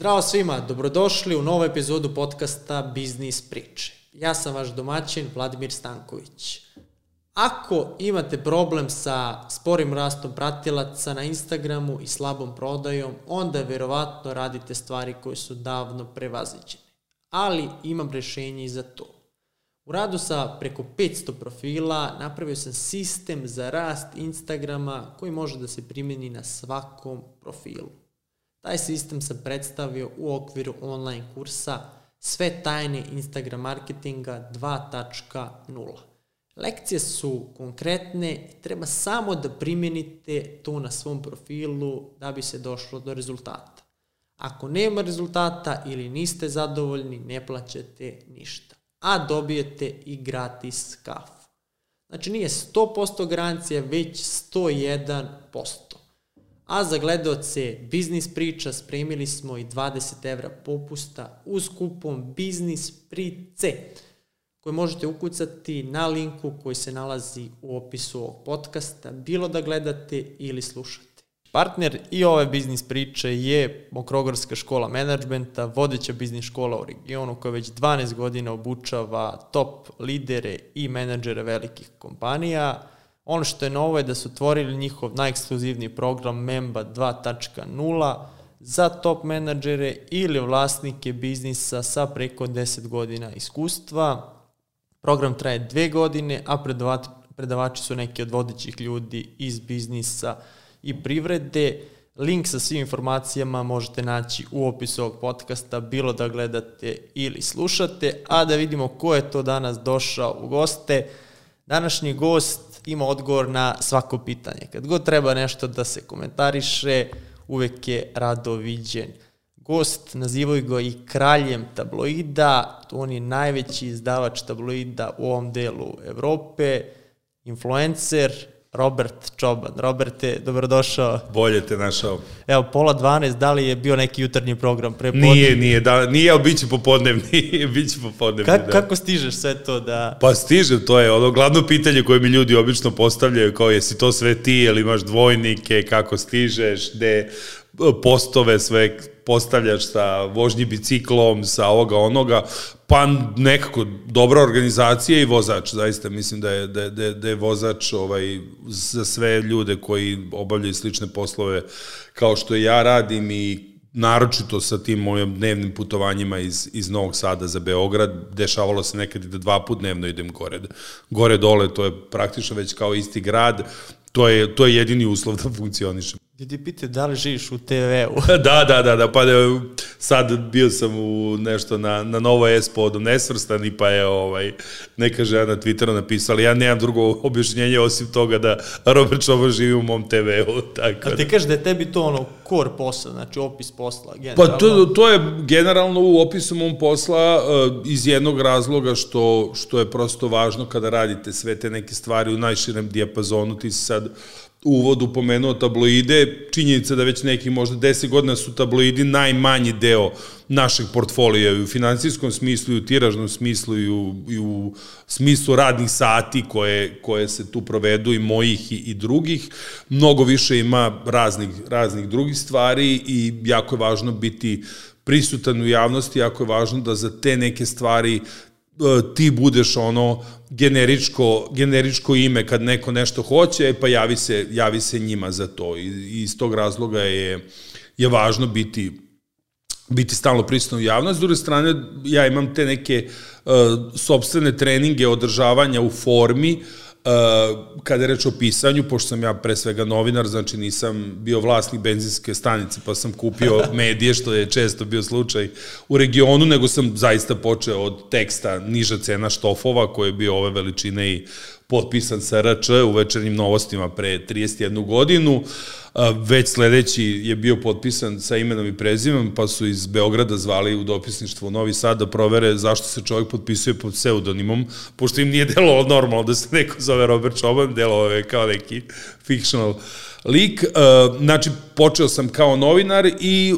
Zdravo svima, dobrodošli u novu epizodu podcasta Biznis priče. Ja sam vaš domaćin Vladimir Stanković. Ako imate problem sa sporim rastom pratilaca na Instagramu i slabom prodajom, onda verovatno radite stvari koje su davno prevaziđene. Ali imam rešenje i za to. U radu sa preko 500 profila napravio sam sistem za rast Instagrama koji može da se primjeni na svakom profilu. Taj sistem sam predstavio u okviru online kursa Sve tajne Instagram marketinga 2.0. Lekcije su konkretne i treba samo da primjenite to na svom profilu da bi se došlo do rezultata. Ako nema rezultata ili niste zadovoljni, ne plaćate ništa. A dobijete i gratis kafu. Znači nije 100% garancija, već 101%. A za gledoce Biznis priča spremili smo i 20 evra popusta uz kupon Biznis price koje možete ukucati na linku koji se nalazi u opisu ovog podcasta, bilo da gledate ili slušate. Partner i ove biznis priče je Mokrogorska škola menadžmenta, vodeća biznis škola u regionu koja već 12 godina obučava top lidere i menadžere velikih kompanija. Ono što je novo je da su otvorili njihov najekskluzivniji program Memba 2.0 za top menadžere ili vlasnike biznisa sa preko 10 godina iskustva. Program traje dve godine, a predavači, predavači su neki od vodećih ljudi iz biznisa i privrede. Link sa svim informacijama možete naći u opisu ovog podcasta, bilo da gledate ili slušate, a da vidimo ko je to danas došao u goste. Današnji gost ima odgovor na svako pitanje. Kad god treba nešto da se komentariše, uvek je rado viđen gost, nazivaju ga i kraljem tabloida, on je najveći izdavač tabloida u ovom delu Evrope, influencer, Robert Čoban. Roberte, dobrodošao. Bolje te našao. Evo, pola 12, da li je bio neki jutarnji program pre podne? Nije, nije, da, nije, ali bit će popodnevni, bit će popodnevni, Kak, da. Kako stižeš sve to da... Pa stižem, to je ono glavno pitanje koje mi ljudi obično postavljaju, kao jesi to sve ti, ili imaš dvojnike, kako stižeš, gde postove sve postavljaš sa vožnji biciklom, sa ovoga onoga, pa nekako dobra organizacija i vozač, zaista mislim da je, da da da je vozač ovaj, za sve ljude koji obavljaju slične poslove kao što ja radim i naročito sa tim mojim dnevnim putovanjima iz, iz Novog Sada za Beograd, dešavalo se nekad i da dva put dnevno idem gore, gore dole, to je praktično već kao isti grad, to je, to je jedini uslov da Ljudi pitaju da li živiš u TV-u. da, da, da, da, pa da, sad bio sam u nešto na, na Novo S povodom nesvrstani, pa je ovaj, neka žena na Twitteru napisala, ja nemam drugo objašnjenje osim toga da Robert Čoban živi u mom TV-u. Tako A ti da. kažeš da je tebi to ono core posla, znači opis posla, generalno? Pa to, to je generalno u opisu mom posla uh, iz jednog razloga što, što je prosto važno kada radite sve te neke stvari u najširem dijapazonu, ti si sad uvodu pomenuo tabloide, činjenica da već neki možda 10 godina su tabloidi najmanji deo našeg portfolija i u financijskom smislu i u tiražnom smislu i u, i u smislu radnih sati koje, koje se tu provedu i mojih i, i drugih. Mnogo više ima raznih, raznih drugih stvari i jako je važno biti prisutan u javnosti, jako je važno da za te neke stvari ti budeš ono generičko, generičko ime kad neko nešto hoće, e, pa javi se, javi se njima za to. I, iz tog razloga je, je važno biti biti stalno prisutno u javnosti. S druge strane, ja imam te neke uh, sobstvene treninge održavanja u formi, Uh, kada je reč o pisanju, pošto sam ja pre svega novinar, znači nisam bio vlasnik benzinske stanice, pa sam kupio medije, što je često bio slučaj u regionu, nego sam zaista počeo od teksta niža cena štofova, koji je bio ove veličine i potpisan sa RČ u večernjim novostima pre 31 godinu. Uh, već sledeći je bio potpisan sa imenom i prezimom, pa su iz Beograda zvali u dopisništvo u Novi Sad da provere zašto se čovjek potpisuje pod pseudonimom, pošto im nije delovalo normalno da se neko zove Robert Čoban, delovao je kao neki fictional lik. Znači, počeo sam kao novinar i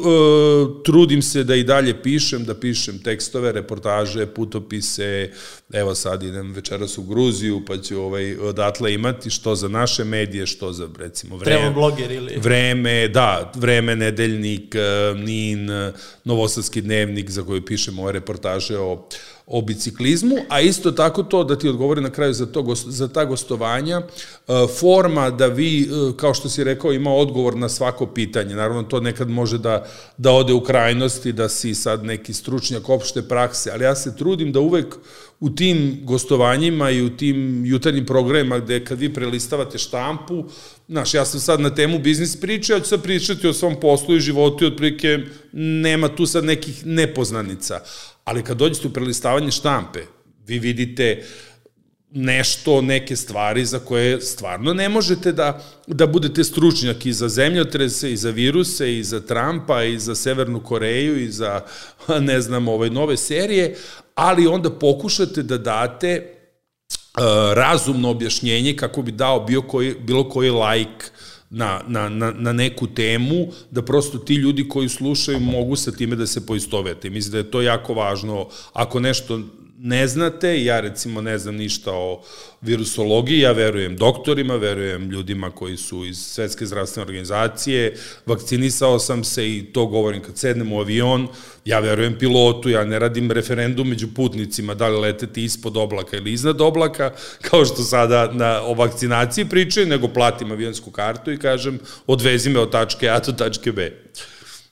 trudim se da i dalje pišem, da pišem tekstove, reportaže, putopise, evo sad idem večeras u Gruziju, pa ću ovaj, odatle imati što za naše medije, što za, recimo, vreme. Treba bloger ili. Vreme, da, Vreme, Nedeljnik, e, NIN, Novosadski dnevnik za koji pišemo ove reportaže o o biciklizmu, a isto tako to da ti odgovori na kraju za, to, za ta gostovanja, e, forma da vi, e, kao što si rekao, ima odgovor na svako pitanje. Naravno, to nekad može da, da ode u krajnosti, da si sad neki stručnjak opšte prakse, ali ja se trudim da uvek u tim gostovanjima i u tim jutarnjim programima gde kad vi prelistavate štampu, znaš, ja sam sad na temu biznis priče, ja ću sad pričati o svom poslu i životu i otprilike nema tu sad nekih nepoznanica ali kad dođete u prelistavanje štampe, vi vidite nešto, neke stvari za koje stvarno ne možete da, da budete stručnjak. I za zemljotrese, i za viruse, i za Trumpa, i za Severnu Koreju, i za, ne znam, ove nove serije, ali onda pokušate da date uh, razumno objašnjenje kako bi dao bio koji, bilo koji like na, na, na, na neku temu, da prosto ti ljudi koji slušaju mogu sa time da se poistovete. Mislim da je to jako važno. Ako nešto ne znate, ja recimo ne znam ništa o virusologiji, ja verujem doktorima, verujem ljudima koji su iz Svetske zdravstvene organizacije, vakcinisao sam se i to govorim kad sednem u avion, ja verujem pilotu, ja ne radim referendum među putnicima da li leteti ispod oblaka ili iznad oblaka, kao što sada na, o vakcinaciji pričaju, nego platim avionsku kartu i kažem odvezi me od tačke A do tačke B.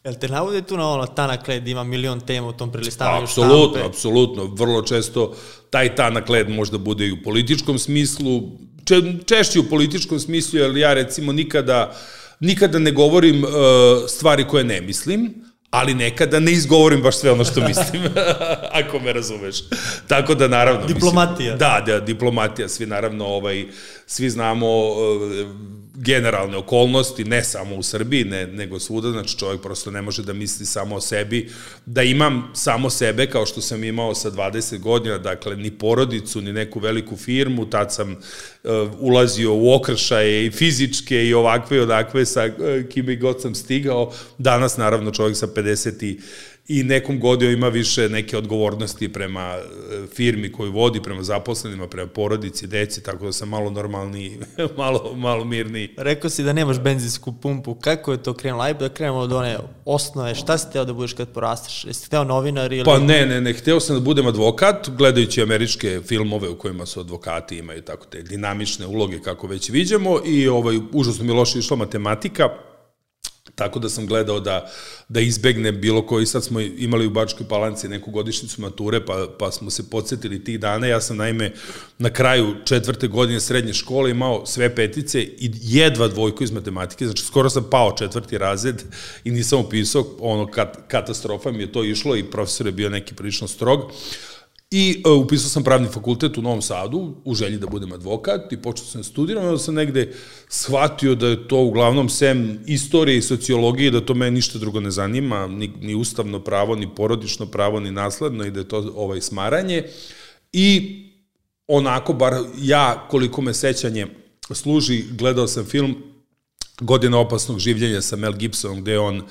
Jel te navode tu na ono tanak led ima milion tema u tom prelistavanju apsolutno, štampe? Apsolutno, apsolutno. Vrlo često taj tanak led možda bude i u političkom smislu, če, češće u političkom smislu, jer ja recimo nikada, nikada ne govorim uh, stvari koje ne mislim, ali nekada ne izgovorim baš sve ono što mislim, ako me razumeš. Tako da naravno... Diplomatija. Mislim, da, da, diplomatija, svi naravno, ovaj, svi znamo uh, generalne okolnosti, ne samo u Srbiji, ne, nego svuda, znači čovjek prosto ne može da misli samo o sebi, da imam samo sebe kao što sam imao sa 20 godina, dakle ni porodicu, ni neku veliku firmu, tad sam uh, ulazio u okršaje i fizičke i ovakve i odakve sa uh, kime god sam stigao, danas naravno čovjek sa 50 i i nekom godinu ima više neke odgovornosti prema e, firmi koju vodi, prema zaposlenima, prema porodici, deci, tako da sam malo normalni, malo, malo mirniji. Rekao si da nemaš benzinsku pumpu, kako je to krenulo? Ajde da krenemo od one osnove, šta si teo da budeš kad porasteš? Jesi hteo novinar ili... Pa ne, ne, ne, hteo sam da budem advokat, gledajući američke filmove u kojima su advokati, imaju tako te dinamične uloge kako već viđemo i ovaj, užasno mi loše išla matematika, Tako da sam gledao da, da izbegne bilo koji, sad smo imali u Bačkoj Palanci neku godišnicu mature, pa, pa smo se podsjetili tih dana. Ja sam naime na kraju četvrte godine srednje škole imao sve petice i jedva dvojku iz matematike, znači skoro sam pao četvrti razred i nisam upisao, ono, kat, katastrofa mi je to išlo i profesor je bio neki prilično strog. I uh, upisao sam pravni fakultet u Novom Sadu u želji da budem advokat i počeo sam da studiram, onda sam negde shvatio da je to uglavnom sem istorije i sociologije, da to mene ništa drugo ne zanima, ni, ni ustavno pravo, ni porodično pravo, ni nasledno i da je to ovaj smaranje. I onako, bar ja, koliko me sećanje služi, gledao sam film Godina opasnog življenja sa Mel Gibsonom, gde on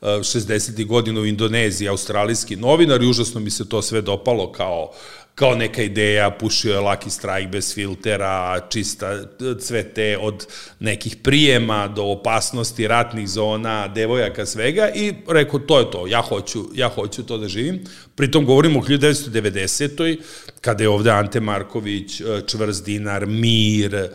60. godina u Indoneziji, australijski novinar i užasno mi se to sve dopalo kao kao neka ideja, pušio je Lucky Strike bez filtera, čista cvete od nekih prijema do opasnosti, ratnih zona, devojaka, svega i rekao, to je to, ja hoću, ja hoću to da živim. Pritom govorimo o 1990. kada je ovde Ante Marković, Čvrst dinar, Mir, E,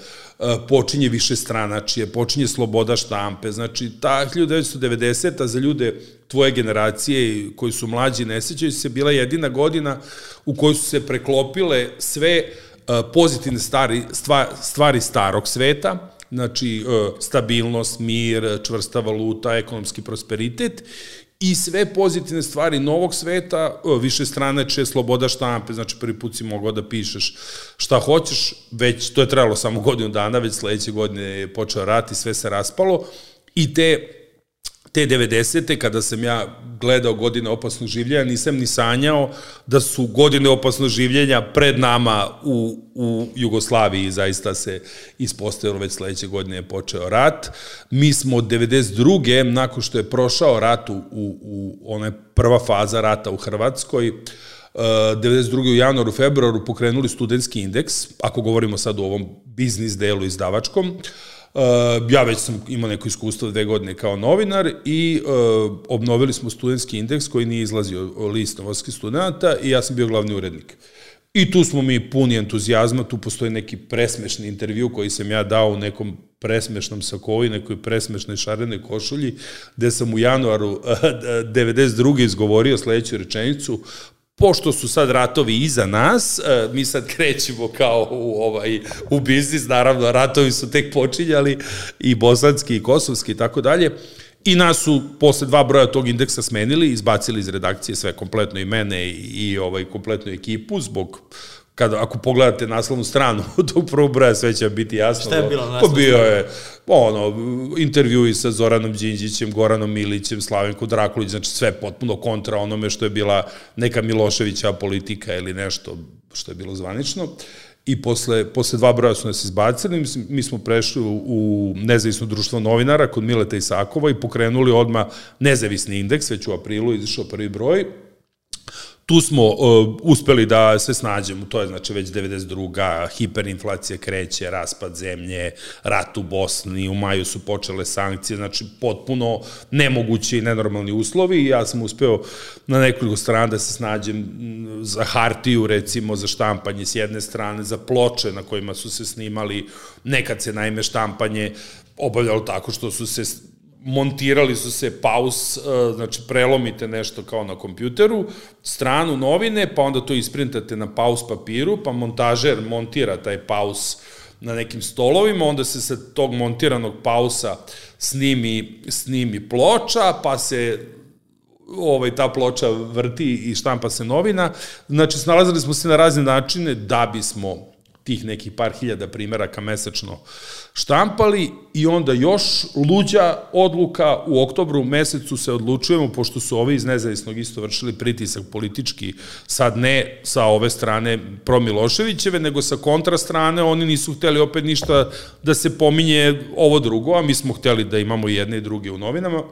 počinje više stranačije, počinje sloboda štampe, znači ta 1990. za ljude tvoje generacije koji su mlađi ne sećaju se bila jedina godina u kojoj su se preklopile sve e, pozitivne stvari, stvari starog sveta, znači e, stabilnost, mir, čvrsta valuta, ekonomski prosperitet i sve pozitivne stvari novog sveta, više stranače, sloboda štampe, znači prvi put si mogao da pišeš šta hoćeš, već to je trebalo samo godinu dana, već sledeće godine je počeo rat i sve se raspalo i te te 90. kada sam ja gledao godine opasnog življenja, nisam ni sanjao da su godine opasnog življenja pred nama u, u Jugoslaviji, zaista se ispostavilo već sledeće godine je počeo rat. Mi smo od 92. nakon što je prošao rat u, u, u ona prva faza rata u Hrvatskoj, 92. u januaru, februaru pokrenuli studentski indeks, ako govorimo sad o ovom biznis delu izdavačkom, ja već sam imao neko iskustvo dve godine kao novinar i uh, obnovili smo studentski indeks koji nije izlazio list novoskih studenta i ja sam bio glavni urednik. I tu smo mi puni entuzijazma, tu postoji neki presmešni intervju koji sam ja dao u nekom presmešnom sakovi, nekoj presmešnoj šarenoj košulji, gde sam u januaru 92. izgovorio sledeću rečenicu, pošto su sad ratovi iza nas, e, mi sad krećemo kao u, ovaj, u biznis, naravno ratovi su tek počinjali i bosanski i kosovski i tako dalje, I nas su posle dva broja tog indeksa smenili, izbacili iz redakcije sve kompletno i mene i, i ovaj kompletnu ekipu zbog kada, ako pogledate naslovnu stranu tog prvog broja, sve će biti jasno. Šta je bilo naslovna Pa bio je, ono, intervju i sa Zoranom Đinđićem, Goranom Milićem, Slavenko Drakulić, znači sve potpuno kontra onome što je bila neka Miloševića politika ili nešto što je bilo zvanično. I posle, posle dva broja su nas izbacili, mi, mi smo prešli u, u nezavisno društvo novinara kod Mileta Isakova i pokrenuli odma nezavisni indeks, već u aprilu izašao prvi broj, tu smo uh, uspeli da se snađemo, to je znači već 92. hiperinflacija kreće, raspad zemlje, rat u Bosni, u maju su počele sankcije, znači potpuno nemogući i nenormalni uslovi i ja sam uspeo na nekoliko strana da se snađem za hartiju, recimo za štampanje s jedne strane, za ploče na kojima su se snimali, nekad se naime štampanje obavljalo tako što su se montirali su se paus, e, znači prelomite nešto kao na kompjuteru, stranu novine, pa onda to isprintate na paus papiru, pa montažer montira taj paus na nekim stolovima, onda se sa tog montiranog pausa snimi, snimi ploča, pa se ovaj, ta ploča vrti i štampa se novina. Znači, snalazili smo se na razne načine da bismo tih nekih par hiljada primeraka mesečno štampali i onda još luđa odluka u oktobru mesecu se odlučujemo, pošto su ovi iz nezavisnog isto vršili pritisak politički, sad ne sa ove strane pro Miloševićeve, nego sa kontra strane, oni nisu hteli opet ništa da se pominje ovo drugo, a mi smo hteli da imamo jedne i druge u novinama.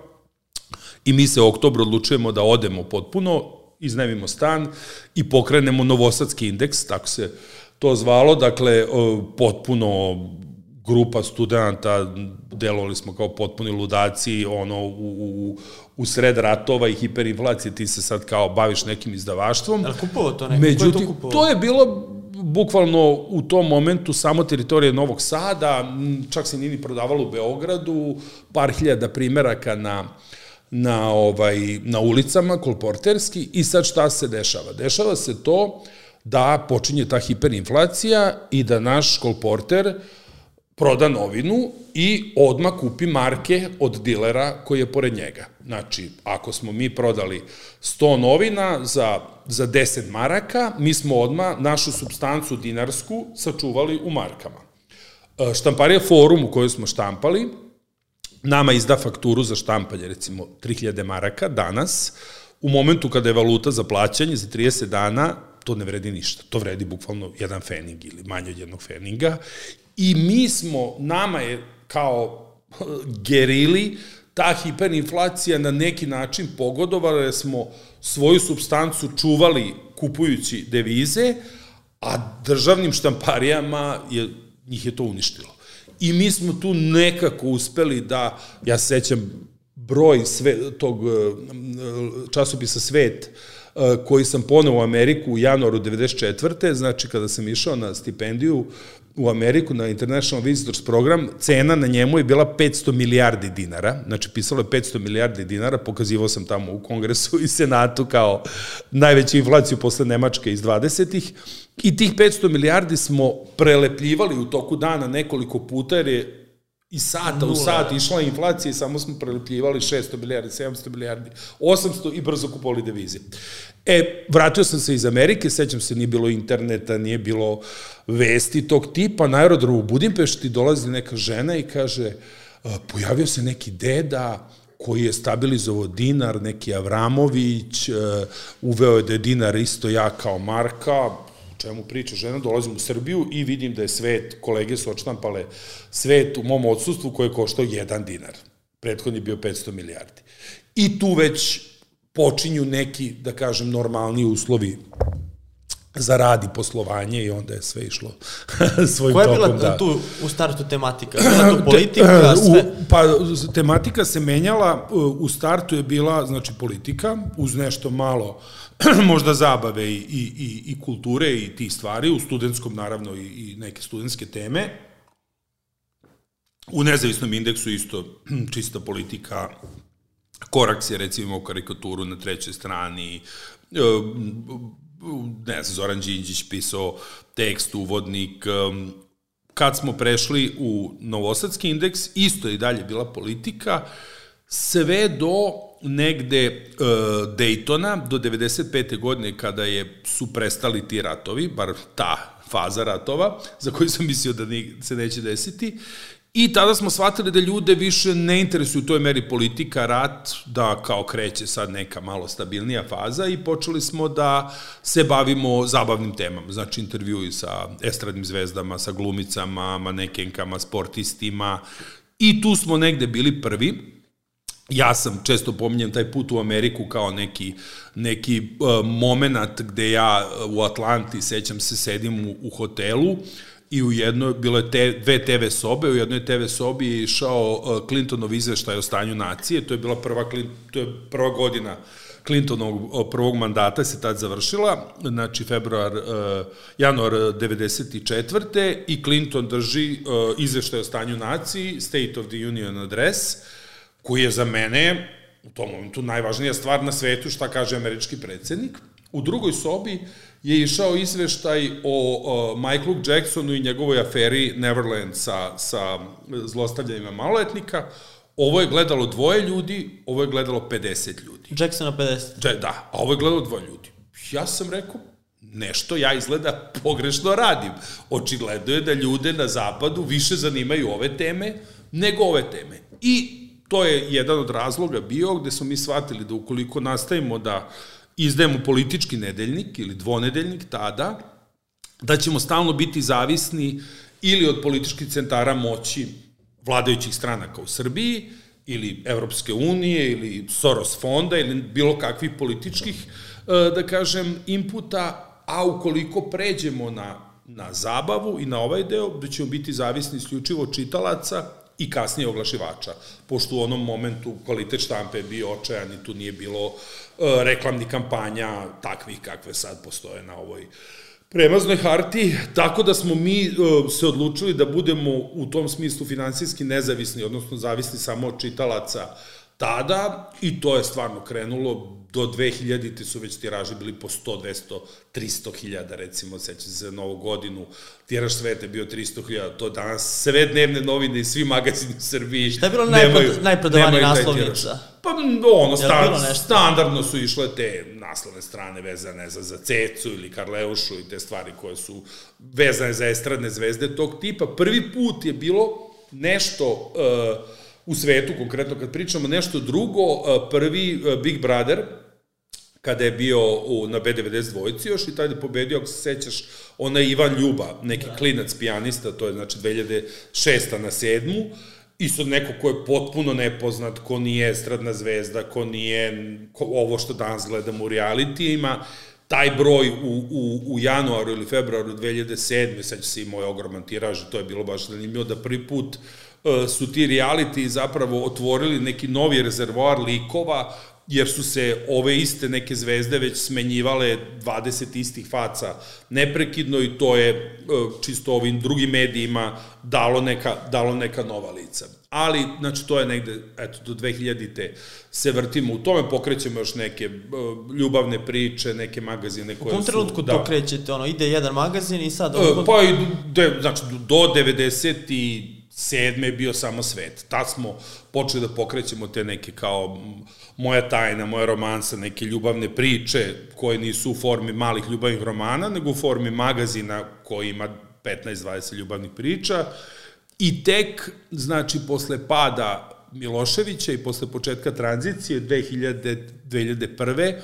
I mi se u oktobru odlučujemo da odemo potpuno, iznajmimo stan i pokrenemo novosadski indeks, tako se to zvalo, dakle, potpuno grupa studenta, delovali smo kao potpuni ludaci, ono, u, u, u sred ratova i hiperinflacije, ti se sad kao baviš nekim izdavaštvom. Ali kupovao to neko? Međutim, to, to je bilo bukvalno u tom momentu samo teritorije Novog Sada, čak se nini prodavalo u Beogradu, par hiljada primeraka na na ovaj na ulicama kolporterski i sad šta se dešava? Dešava se to da počinje ta hiperinflacija i da naš kolporter proda novinu i odma kupi marke od dilera koji je pored njega. Znači, ako smo mi prodali 100 novina za, za 10 maraka, mi smo odma našu substancu dinarsku sačuvali u markama. E, štamparija Forum u kojoj smo štampali, nama izda fakturu za štampanje, recimo 3000 maraka danas, u momentu kada je valuta za plaćanje za 30 dana to ne vredi ništa. To vredi bukvalno jedan fening ili manje od jednog feninga. I mi smo, nama je kao gerili, ta hiperinflacija na neki način pogodovala, jer smo svoju substancu čuvali kupujući devize, a državnim štamparijama je, njih je to uništilo. I mi smo tu nekako uspeli da, ja sećam broj sve, tog časopisa Svet, Eh, koji sam poneo u Ameriku u januaru 94. Znači, kada sam išao na stipendiju u Ameriku na International Visitors program, cena na njemu je bila 500 milijardi dinara, znači pisalo je 500 milijardi dinara, pokazivao sam tamo u kongresu i senatu kao najveću inflaciju posle Nemačke iz 20-ih i tih 500 milijardi smo prelepljivali u toku dana nekoliko puta jer je i sata u sat išla inflacija i samo smo prelepljivali 600 milijardi, 700 milijardi, 800 i brzo kupovali devize. E, vratio sam se iz Amerike, sećam se, nije bilo interneta, nije bilo vesti tog tipa, na aerodromu u Budimpešti dolazi neka žena i kaže, pojavio se neki deda, koji je stabilizovao dinar, neki Avramović, uveo je da je dinar isto ja kao marka, čemu priča žena, dolazim u Srbiju i vidim da je svet, kolege su očtampale svet u mom odsustvu koje je koštao 1 dinar. Prethodni je bio 500 milijardi. I tu već počinju neki, da kažem, normalni uslovi za rad i poslovanje i onda je sve išlo svojim Koja je tokom. bila da. tu u startu tematika? Bila tu politika, sve? U, pa tematika se menjala, u startu je bila znači politika, uz nešto malo možda zabave i, i, i, i kulture i tih stvari, u studentskom naravno i, i neke studentske teme. U nezavisnom indeksu isto čista politika, Koraks je recimo karikaturu na trećoj strani, e, ne znam, Zoran Đinđić pisao tekst, uvodnik, um, kad smo prešli u Novosadski indeks, isto je i dalje bila politika, sve do negde uh, Daytona, do 95. godine kada je, su prestali ti ratovi, bar ta faza ratova, za koju sam mislio da ni, se neće desiti, I tada smo shvatili da ljude više ne interesuju u toj meri politika, rat, da kao kreće sad neka malo stabilnija faza i počeli smo da se bavimo zabavnim temama, znači intervjui sa estradnim zvezdama, sa glumicama, manekenkama, sportistima i tu smo negde bili prvi. Ja sam često pominjem taj put u Ameriku kao neki, neki uh, moment gde ja u Atlanti, sećam se, sedim u, u hotelu, uh, i u jednoj, bilo je te, dve TV sobe, u jednoj TV sobi je išao uh, Clintonov izveštaj o stanju nacije, to je bila prva, to je prva godina Clintonovog prvog mandata se tad završila, znači februar, uh, januar 94. i Clinton drži uh, izveštaj o stanju naciji, State of the Union Address, koji je za mene u tom momentu najvažnija stvar na svetu, šta kaže američki predsednik. U drugoj sobi je išao izveštaj o, o Michaelu Jacksonu i njegovoj aferi Neverland sa, sa zlostavljanjima maloletnika. Ovo je gledalo dvoje ljudi, ovo je gledalo 50 ljudi. Jacksona 50. Da, da, a ovo je gledalo dvoje ljudi. Ja sam rekao, nešto ja izgleda pogrešno radim. Očigledno je da ljude na zapadu više zanimaju ove teme nego ove teme. I to je jedan od razloga bio gde smo mi shvatili da ukoliko nastavimo da izdajemo politički nedeljnik ili dvonedeljnik tada, da ćemo stalno biti zavisni ili od političkih centara moći vladajućih stranaka u Srbiji, ili Evropske unije, ili Soros fonda, ili bilo kakvih političkih, da kažem, inputa, a ukoliko pređemo na, na zabavu i na ovaj deo, da ćemo biti zavisni isključivo čitalaca i kasnije oglašivača, pošto u onom momentu kvalitet štampe je bio očajan i tu nije bilo uh, reklamnih kampanja takvih kakve sad postoje na ovoj premaznoj harti, tako da smo mi uh, se odlučili da budemo u tom smislu finansijski nezavisni, odnosno zavisni samo od čitalaca tada i to je stvarno krenulo do 2000-te su već tiraži bili po 100, 200, 300 hiljada, recimo, seća se za novu godinu, tiraž sveta je bio 300 hiljada, to danas sve dnevne novine i svi magazini u Srbiji Šta je bilo najprod, najprodavanje naslovnica? Pa ono, sta, standardno su išle te naslovne strane vezane za, za Cecu ili Karleušu i te stvari koje su vezane za estradne zvezde tog tipa. Prvi put je bilo nešto... Uh, u svetu, konkretno kad pričamo nešto drugo, prvi Big Brother, kada je bio u, na B92 dvojici još i tada je pobedio, ako se sećaš, ona je Ivan Ljuba, neki da. klinac pijanista, to je znači 2006. na 7. Isto neko ko je potpuno nepoznat, ko nije estradna zvezda, ko nije ko, ovo što danas gledamo u realitijima, taj broj u, u, u januaru ili februaru 2007. sad se i moj ogroman tiraž, to je bilo baš zanimljivo da prvi put uh, su ti reality zapravo otvorili neki novi rezervoar likova jer su se ove iste neke zvezde već smenjivale 20 istih faca neprekidno i to je e, čisto ovim drugim medijima dalo neka, dalo neka nova lica. Ali, znači, to je negde, eto, do 2000-te se vrtimo u tome, pokrećemo još neke uh, ljubavne priče, neke magazine koje su... U kom trenutku da, to krećete, ono, ide jedan magazin i sad... Uh, pa i, de, znači, do 90 i sedme je bio samo svet. Tad smo počeli da pokrećemo te neke kao moja tajna, moja romansa, neke ljubavne priče koje nisu u formi malih ljubavnih romana, nego u formi magazina koji ima 15-20 ljubavnih priča. I tek, znači, posle pada Miloševića i posle početka tranzicije 2000, 2001.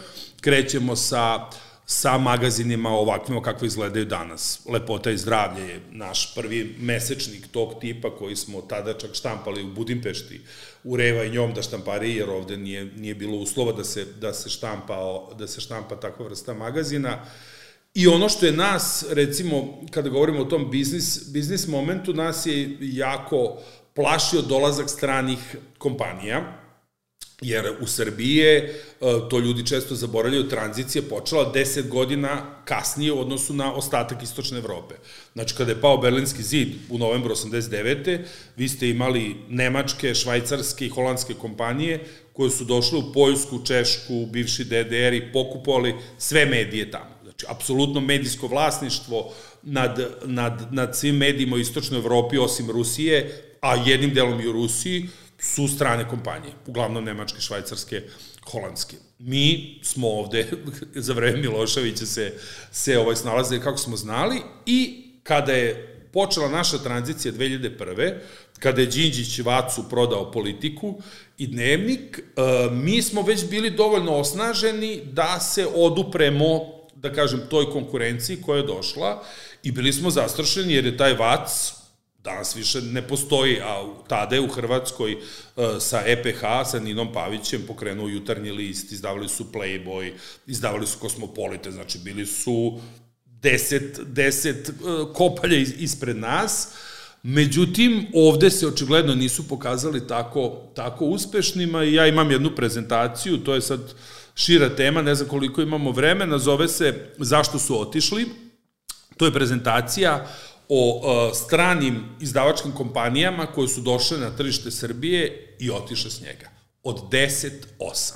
krećemo sa uh, sa magazinima ovakvima kako izgledaju danas. Lepota i zdravlje je naš prvi mesečnik tog tipa koji smo tada čak štampali u Budimpešti u Reva i njom da štampari, jer ovde nije, nije bilo uslova da se, da se, štampa, da se štampa takva vrsta magazina. I ono što je nas, recimo, kada govorimo o tom biznis, biznis momentu, nas je jako plašio dolazak stranih kompanija, jer u Srbiji e, to ljudi često zaboravljaju, tranzicija počela 10 godina kasnije u odnosu na ostatak Istočne Evrope. Znači, kada je pao Berlinski zid u novembru 89. vi ste imali nemačke, švajcarske i holandske kompanije koje su došle u Poljsku, Češku, bivši DDR i pokupovali sve medije tamo. Znači, apsolutno medijsko vlasništvo nad, nad, nad svim medijima u Istočnoj Evropi, osim Rusije, a jednim delom i u Rusiji, su strane kompanije, uglavnom nemačke, švajcarske, holandske. Mi smo ovde, za vreme Miloševića se, se ovaj snalaze kako smo znali i kada je počela naša tranzicija 2001. kada je Đinđić Vacu prodao politiku i dnevnik, e, mi smo već bili dovoljno osnaženi da se odupremo, da kažem, toj konkurenciji koja je došla i bili smo zastrašeni jer je taj Vac danas više ne postoji, a tada je u Hrvatskoj uh, sa EPH, sa Ninom Pavićem pokrenuo jutarnji list, izdavali su Playboy, izdavali su Kosmopolite, znači bili su deset, deset uh, kopalja ispred nas, Međutim, ovde se očigledno nisu pokazali tako, tako uspešnima i ja imam jednu prezentaciju, to je sad šira tema, ne znam koliko imamo vremena, zove se Zašto su otišli. To je prezentacija o uh, stranim izdavačkim kompanijama koje su došle na tržište Srbije i otišle s njega. Od 10, 8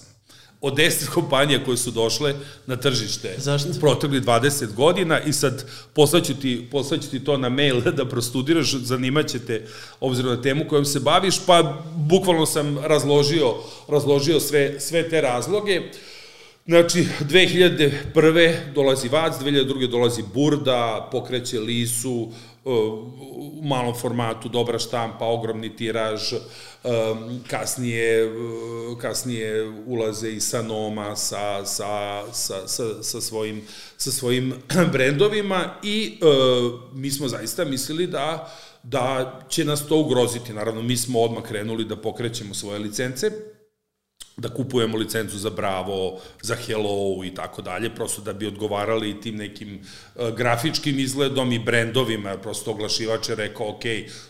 od 10 kompanija koje su došle na tržište Zašto? u protekli 20 godina i sad poslaću ti, poslaću ti to na mail da prostudiraš, zanimaće te obzirom na temu kojom se baviš, pa bukvalno sam razložio, razložio sve, sve te razloge. Uh, Znači, 2001. dolazi Vac, 2002. dolazi Burda, pokreće Lisu, uh, u malom formatu, dobra štampa, ogromni tiraž, um, kasnije, uh, kasnije ulaze i sa Noma, sa, sa, sa, sa, sa, svojim, sa svojim brendovima i mi smo zaista mislili da da će nas to ugroziti. Naravno, mi smo odmah krenuli da pokrećemo svoje licence, da kupujemo licencu za Bravo, za Hello i tako dalje, prosto da bi odgovarali tim nekim uh, grafičkim izgledom i brendovima, prosto oglašivač je rekao, ok,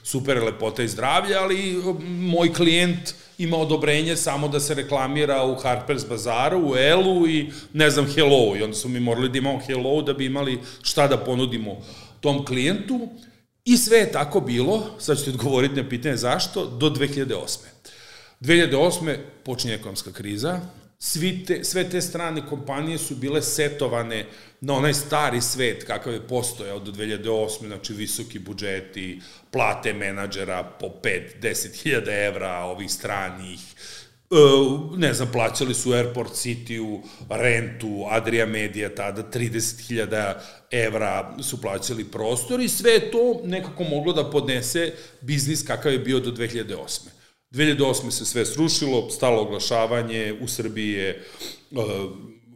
super lepota i zdravlje, ali uh, moj klijent ima odobrenje samo da se reklamira u Harper's Bazaru, u Elu i ne znam Hello i onda smo mi morali da imamo Hello da bi imali šta da ponudimo tom klijentu i sve je tako bilo, sad ću ti odgovoriti na pitanje zašto, do 2008. 2008. počinje ekonomska kriza, svi te, sve te strane kompanije su bile setovane na onaj stari svet kakav je postojao do 2008. Znači visoki budžeti, plate menadžera po 5-10 hiljada evra ovih stranih, e, ne znam, plaćali su Airport City-u, rentu, Adria Media tada 30.000 evra su plaćali prostor i sve to nekako moglo da podnese biznis kakav je bio do 2008. 2008. se sve srušilo, stalo oglašavanje, u Srbiji je, uh,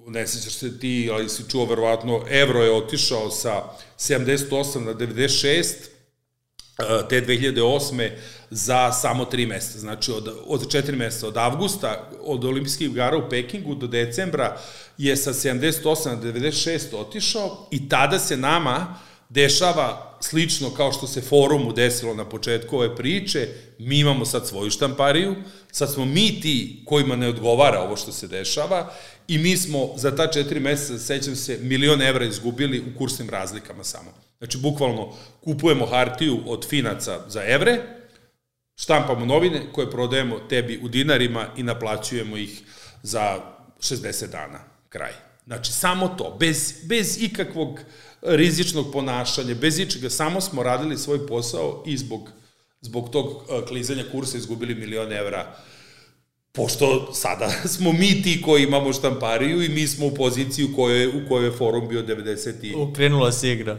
ne sećaš se ti, ali si čuo verovatno, evro je otišao sa 78 na 96, uh, te 2008. za samo tri meseca, znači od, od četiri meseca, od avgusta, od olimpijskih igara u Pekingu do decembra je sa 78 na 96 otišao i tada se nama dešava slično kao što se forumu desilo na početku ove priče, mi imamo sad svoju štampariju, sad smo mi ti kojima ne odgovara ovo što se dešava i mi smo za ta četiri meseca, sećam se, milion evra izgubili u kursnim razlikama samo. Znači, bukvalno kupujemo hartiju od finaca za evre, štampamo novine koje prodajemo tebi u dinarima i naplaćujemo ih za 60 dana, kraj. Znači, samo to, bez, bez ikakvog rizičnog ponašanja, bez ičega, samo smo radili svoj posao i zbog, zbog tog uh, klizanja kursa izgubili milion evra pošto sada smo mi ti koji imamo štampariju i mi smo u poziciji u kojoj, u kojoj je forum bio 90. I... Ukrenula se igra.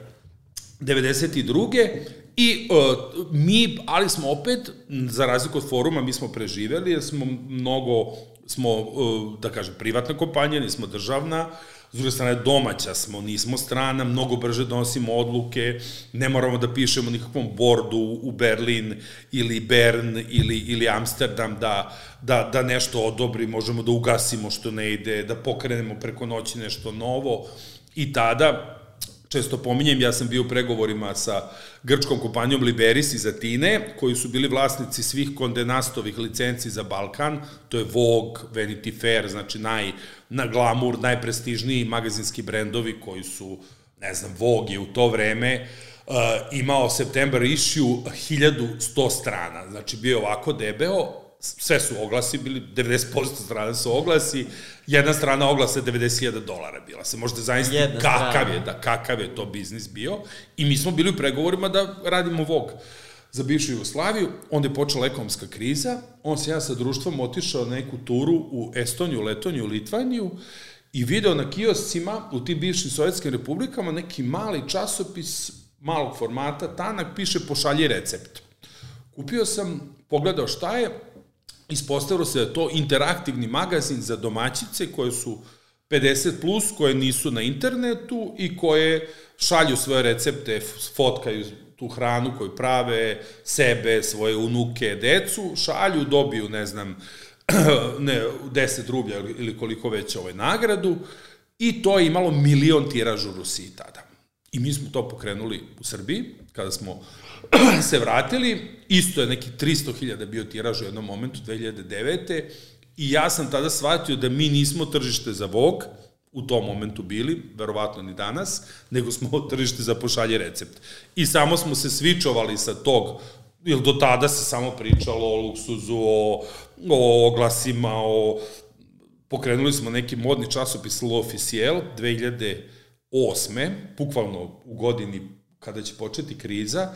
92. I uh, mi, ali smo opet, za razliku od foruma, mi smo preživeli, jer smo mnogo, smo, uh, da kažem, privatna kompanija, nismo državna, uh, s druge strane domaća smo, nismo strana, mnogo brže donosimo odluke, ne moramo da pišemo nikakvom bordu u Berlin ili Bern ili, ili Amsterdam da, da, da nešto odobri, možemo da ugasimo što ne ide, da pokrenemo preko noći nešto novo. I tada često pominjem, ja sam bio u pregovorima sa grčkom kompanijom Liberis iz Atine, koji su bili vlasnici svih kondenastovih licenci za Balkan, to je Vogue, Vanity Fair, znači naj, na glamour, najprestižniji magazinski brendovi koji su, ne znam, Vogue je u to vreme uh, imao September issue 1100 strana, znači bio ovako debeo, sve su oglasi bili, 90% strana su oglasi, jedna strana oglasa je 90.000 dolara bila. Se možete zamisliti kakav je, da, kakav je to biznis bio. I mi smo bili u pregovorima da radimo VOG za bivšu Jugoslaviju, onda je počela ekonomska kriza, on se ja sa društvom otišao na neku turu u Estoniju, Letoniju, Litvaniju i video na kioscima u tim bivšim sovjetskim republikama neki mali časopis malog formata, tanak, piše pošalji recept. Kupio sam, pogledao šta je, ispostavilo se da je to interaktivni magazin za domaćice koje su 50 plus, koje nisu na internetu i koje šalju svoje recepte, fotkaju tu hranu koju prave, sebe, svoje unuke, decu, šalju, dobiju, ne znam, ne, 10 rublja ili koliko već ovaj nagradu i to je imalo milion tiraž u Rusiji tada. I mi smo to pokrenuli u Srbiji, kada smo se vratili, isto je neki 300.000 bio tiraž u jednom momentu, 2009. I ja sam tada shvatio da mi nismo tržište za Vogue, u tom momentu bili, verovatno ni danas, nego smo tržište za pošalje recept. I samo smo se svičovali sa tog, jer do tada se samo pričalo o luksuzu, o, o oglasima, o... Pokrenuli smo neki modni časopis L'Officiel 2008. Bukvalno u godini kada će početi kriza,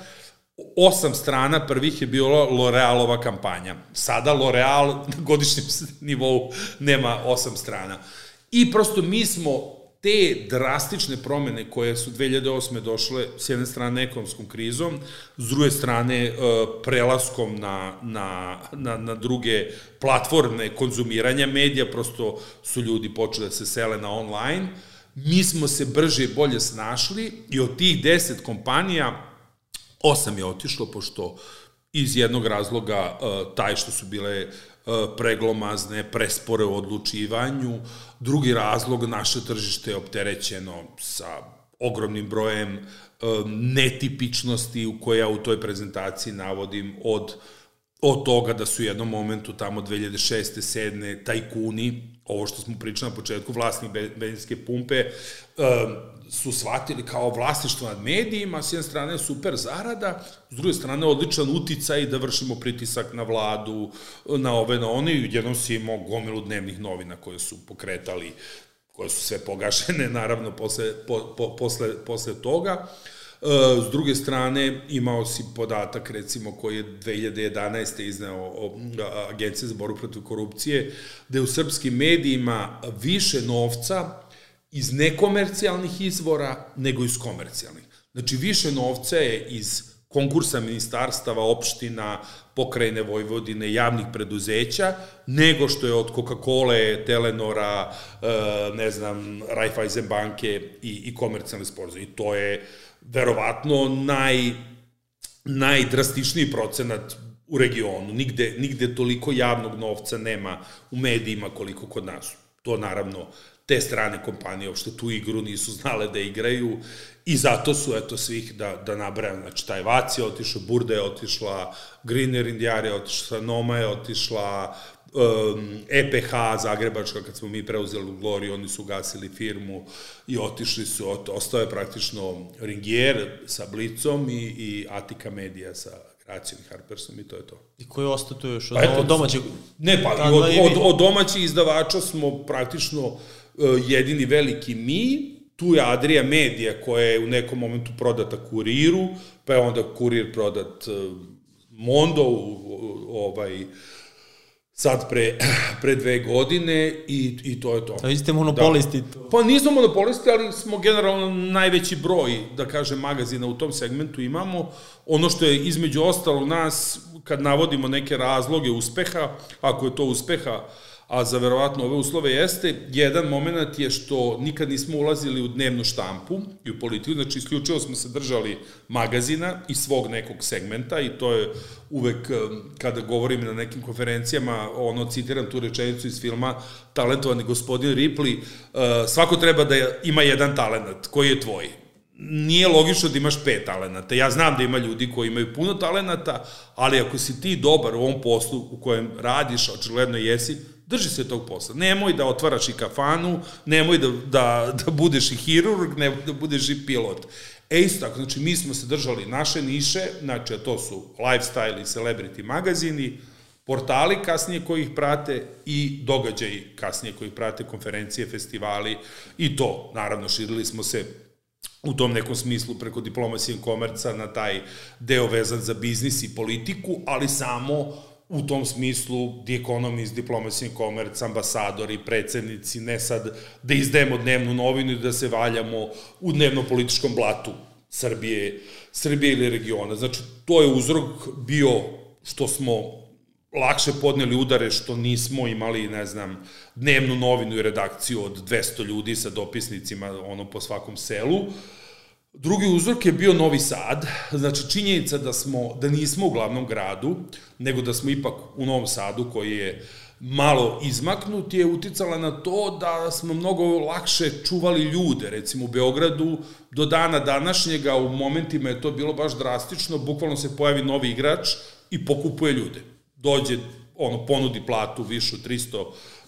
osam strana prvih je bilo L'Orealova kampanja. Sada L'Oreal na godišnjem nivou nema osam strana. I prosto mi smo te drastične promene koje su 2008. došle s jedne strane ekonomskom krizom, s druge strane e, prelaskom na, na, na, na druge platforme konzumiranja medija, prosto su ljudi počeli da se sele na online, mi smo se brže i bolje snašli i od tih 10 kompanija Osam je otišlo, pošto iz jednog razloga e, taj što su bile e, preglomazne, prespore u odlučivanju. Drugi razlog, naše tržište je opterećeno sa ogromnim brojem e, netipičnosti u koje ja u toj prezentaciji navodim od od toga da su u jednom momentu tamo 2006. 7. tajkuni, ovo što smo pričali na početku, vlasnik benzinske pumpe, su shvatili kao vlasništvo nad medijima, s jedne strane super zarada, s druge strane odličan uticaj da vršimo pritisak na vladu, na ove, na one, i jednom si imao gomilu dnevnih novina koje su pokretali, koje su sve pogašene, naravno, posle, po, po, posle, posle toga. E, s druge strane, imao si podatak, recimo, koji je 2011. izneo Agencije za boru protiv korupcije, da je u srpskim medijima više novca iz nekomercijalnih izvora nego iz komercijalnih. Znači, više novca je iz konkursa ministarstava, opština, pokrajine Vojvodine, javnih preduzeća, nego što je od Coca-Cola, Telenora, e, ne znam, Raiffeisen banke i, i komercijalne sporoze. I to je verovatno naj, najdrastičniji procenat u regionu. Nigde, nigde toliko javnog novca nema u medijima koliko kod nas. To naravno te strane kompanije uopšte tu igru nisu znale da igraju i zato su, eto, svih, da, da nabrajam, znači, taj Vaci je otišao, Burda je otišla, Greener Indijari je otišla, Noma je otišla, um, EPH Zagrebačka, kad smo mi preuzeli u Glori, oni su gasili firmu i otišli su, ostao je praktično Ringier sa Blicom i, i Atika Media sa Gracijom i Harpersom i to je to. I koji je ostao tu još od, pa eto, domaćeg? Ne, pa od, od, od domaćih izdavača smo praktično E, jedini veliki mi, tu je Adria Media koja je u nekom momentu prodata kuriru, pa je onda kurir prodat e, Mondo, ovaj, sad pre, pre dve godine i, i to je to. Da, vi ste monopolisti. Da. Pa nismo monopolisti, ali smo generalno najveći broj, da kažem, magazina u tom segmentu imamo. Ono što je između ostalog nas, kad navodimo neke razloge uspeha, ako je to uspeha, uh, a za verovatno ove uslove jeste, jedan moment je što nikad nismo ulazili u dnevnu štampu i u politiku, znači isključivo smo se držali magazina i svog nekog segmenta i to je uvek kada govorim na nekim konferencijama, ono citiram tu rečenicu iz filma Talentovani gospodin Ripley, svako treba da ima jedan talent, koji je tvoj? nije logično da imaš pet talenata. Ja znam da ima ljudi koji imaju puno talenata, ali ako si ti dobar u ovom poslu u kojem radiš, očigledno jesi, drži se tog posla. Nemoj da otvaraš i kafanu, nemoj da, da, da budeš i hirurg, nemoj da budeš i pilot. E isto tako, znači mi smo se držali naše niše, znači to su lifestyle i celebrity magazini, portali kasnije koji ih prate i događaji kasnije koji prate, konferencije, festivali i to. Naravno, širili smo se u tom nekom smislu preko diplomacije i komerca na taj deo vezan za biznis i politiku, ali samo u tom smislu The Economist, Diplomacy and Commerce, ambasadori, predsednici, ne sad da izdajemo dnevnu novinu i da se valjamo u dnevno-političkom blatu Srbije, Srbije ili regiona. Znači, to je uzrok bio što smo lakše podneli udare što nismo imali, ne znam, dnevnu novinu i redakciju od 200 ljudi sa dopisnicima ono po svakom selu. Drugi uzrok je bio Novi Sad, znači činjenica da smo da nismo u glavnom gradu, nego da smo ipak u Novom Sadu koji je malo izmaknut je uticala na to da smo mnogo lakše čuvali ljude, recimo u Beogradu do dana današnjega u momentima je to bilo baš drastično, bukvalno se pojavi novi igrač i pokupuje ljude. Dođe, ono, ponudi platu višu 300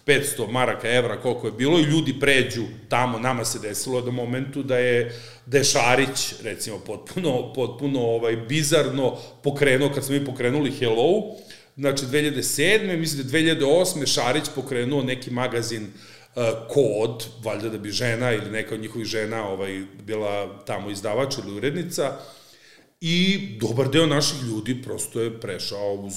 500 maraka, evra, koliko je bilo, i ljudi pređu tamo, nama se desilo da momentu da je, da je Šarić, recimo, potpuno, potpuno ovaj, bizarno pokrenuo, kad smo mi pokrenuli Hello, znači 2007. mislim da 2008. Šarić pokrenuo neki magazin uh, Kod, valjda da bi žena ili neka od njihovih žena ovaj, bila tamo izdavač ili urednica, i dobar deo naših ljudi prosto je prešao uz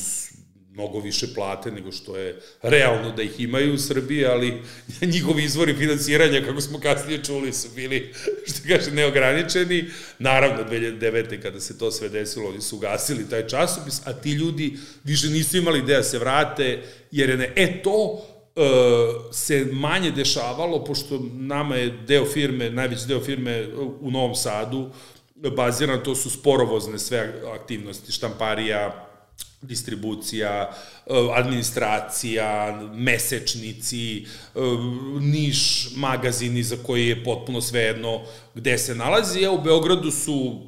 mnogo više plate nego što je realno da ih imaju u Srbiji, ali njihovi izvori finansiranja, kako smo kasnije čuli, su bili, što kaže, neograničeni. Naravno, 2009. kada se to sve desilo, oni su gasili taj časopis, a ti ljudi više nisu imali ideja da se vrate, jer je ne, e to e, se manje dešavalo, pošto nama je deo firme, najveći deo firme u Novom Sadu, baziran, to su sporovozne sve aktivnosti, štamparija, distribucija, eh, administracija, mesečnici, eh, niš magazini za koji je potpuno svejedno gde se nalazi, a u Beogradu su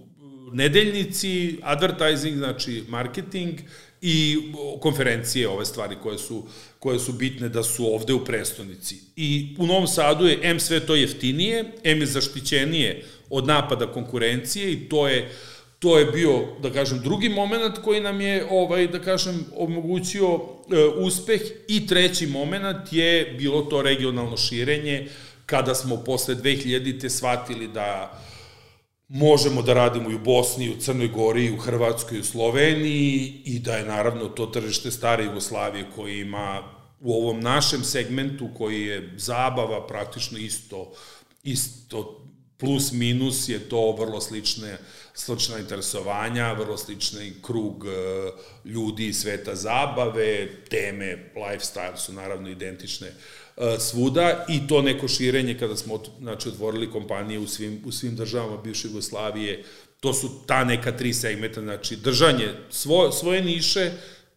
nedeljnici, advertising, znači marketing i konferencije, ove stvari koje su, koje su bitne da su ovde u prestonici. I u Novom Sadu je M sve to jeftinije, M je zaštićenije od napada konkurencije i to je uh, To je bio, da kažem, drugi moment koji nam je, ovaj, da kažem, omogućio e, uspeh. I treći moment je bilo to regionalno širenje, kada smo posle 2000-te shvatili da možemo da radimo i u Bosni, i u Crnoj Gori, i u Hrvatskoj, i u Sloveniji i da je naravno to tržište stare Jugoslavije koji ima u ovom našem segmentu koji je zabava praktično isto isto plus minus je to vrlo slične slična interesovanja, vrlo slični krug e, ljudi iz sveta zabave, teme, lifestyle su naravno identične e, svuda i to neko širenje kada smo znači, otvorili kompanije u svim, u svim državama bivše Jugoslavije, to su ta neka tri segmenta, znači držanje svo, svoje niše,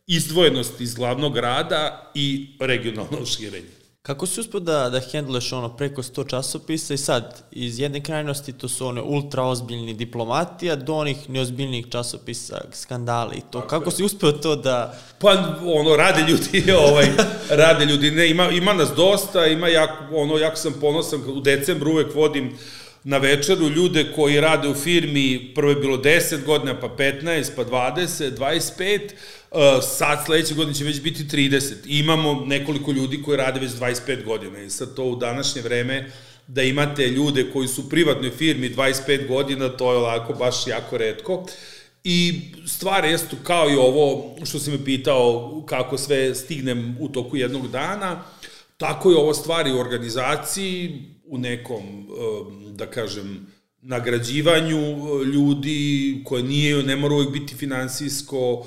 izdvojenost iz glavnog grada i regionalno širenje. Kako si uspio da, da hendleš ono preko 100 časopisa i sad iz jedne krajnosti to su one ultra ozbiljni diplomatija do onih neozbiljnih časopisa, skandali i to. Tako Kako je. si uspio to da... Pa ono, rade ljudi, ovaj, rade ljudi, ne, ima, ima nas dosta, ima jako, ono, jako sam ponosan, u decembru uvek vodim na večeru ljude koji rade u firmi, prvo je bilo 10 godina, pa 15, pa 20, 25, Uh, sad sledeće godine će već biti 30. imamo nekoliko ljudi koji rade već 25 godina i sad to u današnje vreme da imate ljude koji su u privatnoj firmi 25 godina, to je ovako baš jako redko. I stvar je kao i ovo što si me pitao kako sve stignem u toku jednog dana, tako je ovo stvari u organizaciji, u nekom, um, da kažem, nagrađivanju uh, ljudi koje nije, ne mora uvijek biti finansijsko,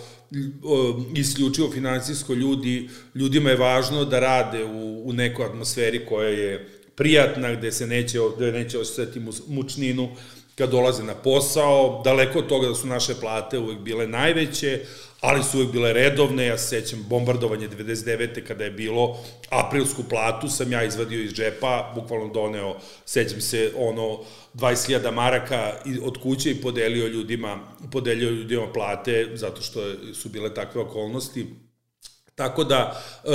isključivo financijsko ljudi, ljudima je važno da rade u, u nekoj atmosferi koja je prijatna, gde se neće, gde neće osjetiti mučninu kad dolaze na posao, daleko od toga da su naše plate uvek bile najveće, ali su uvek bile redovne, ja se sećam bombardovanje 99. kada je bilo aprilsku platu, sam ja izvadio iz džepa, bukvalno doneo, sećam se, ono, 20.000 maraka od kuće i podelio ljudima, podelio ljudima plate, zato što su bile takve okolnosti. Tako da, e,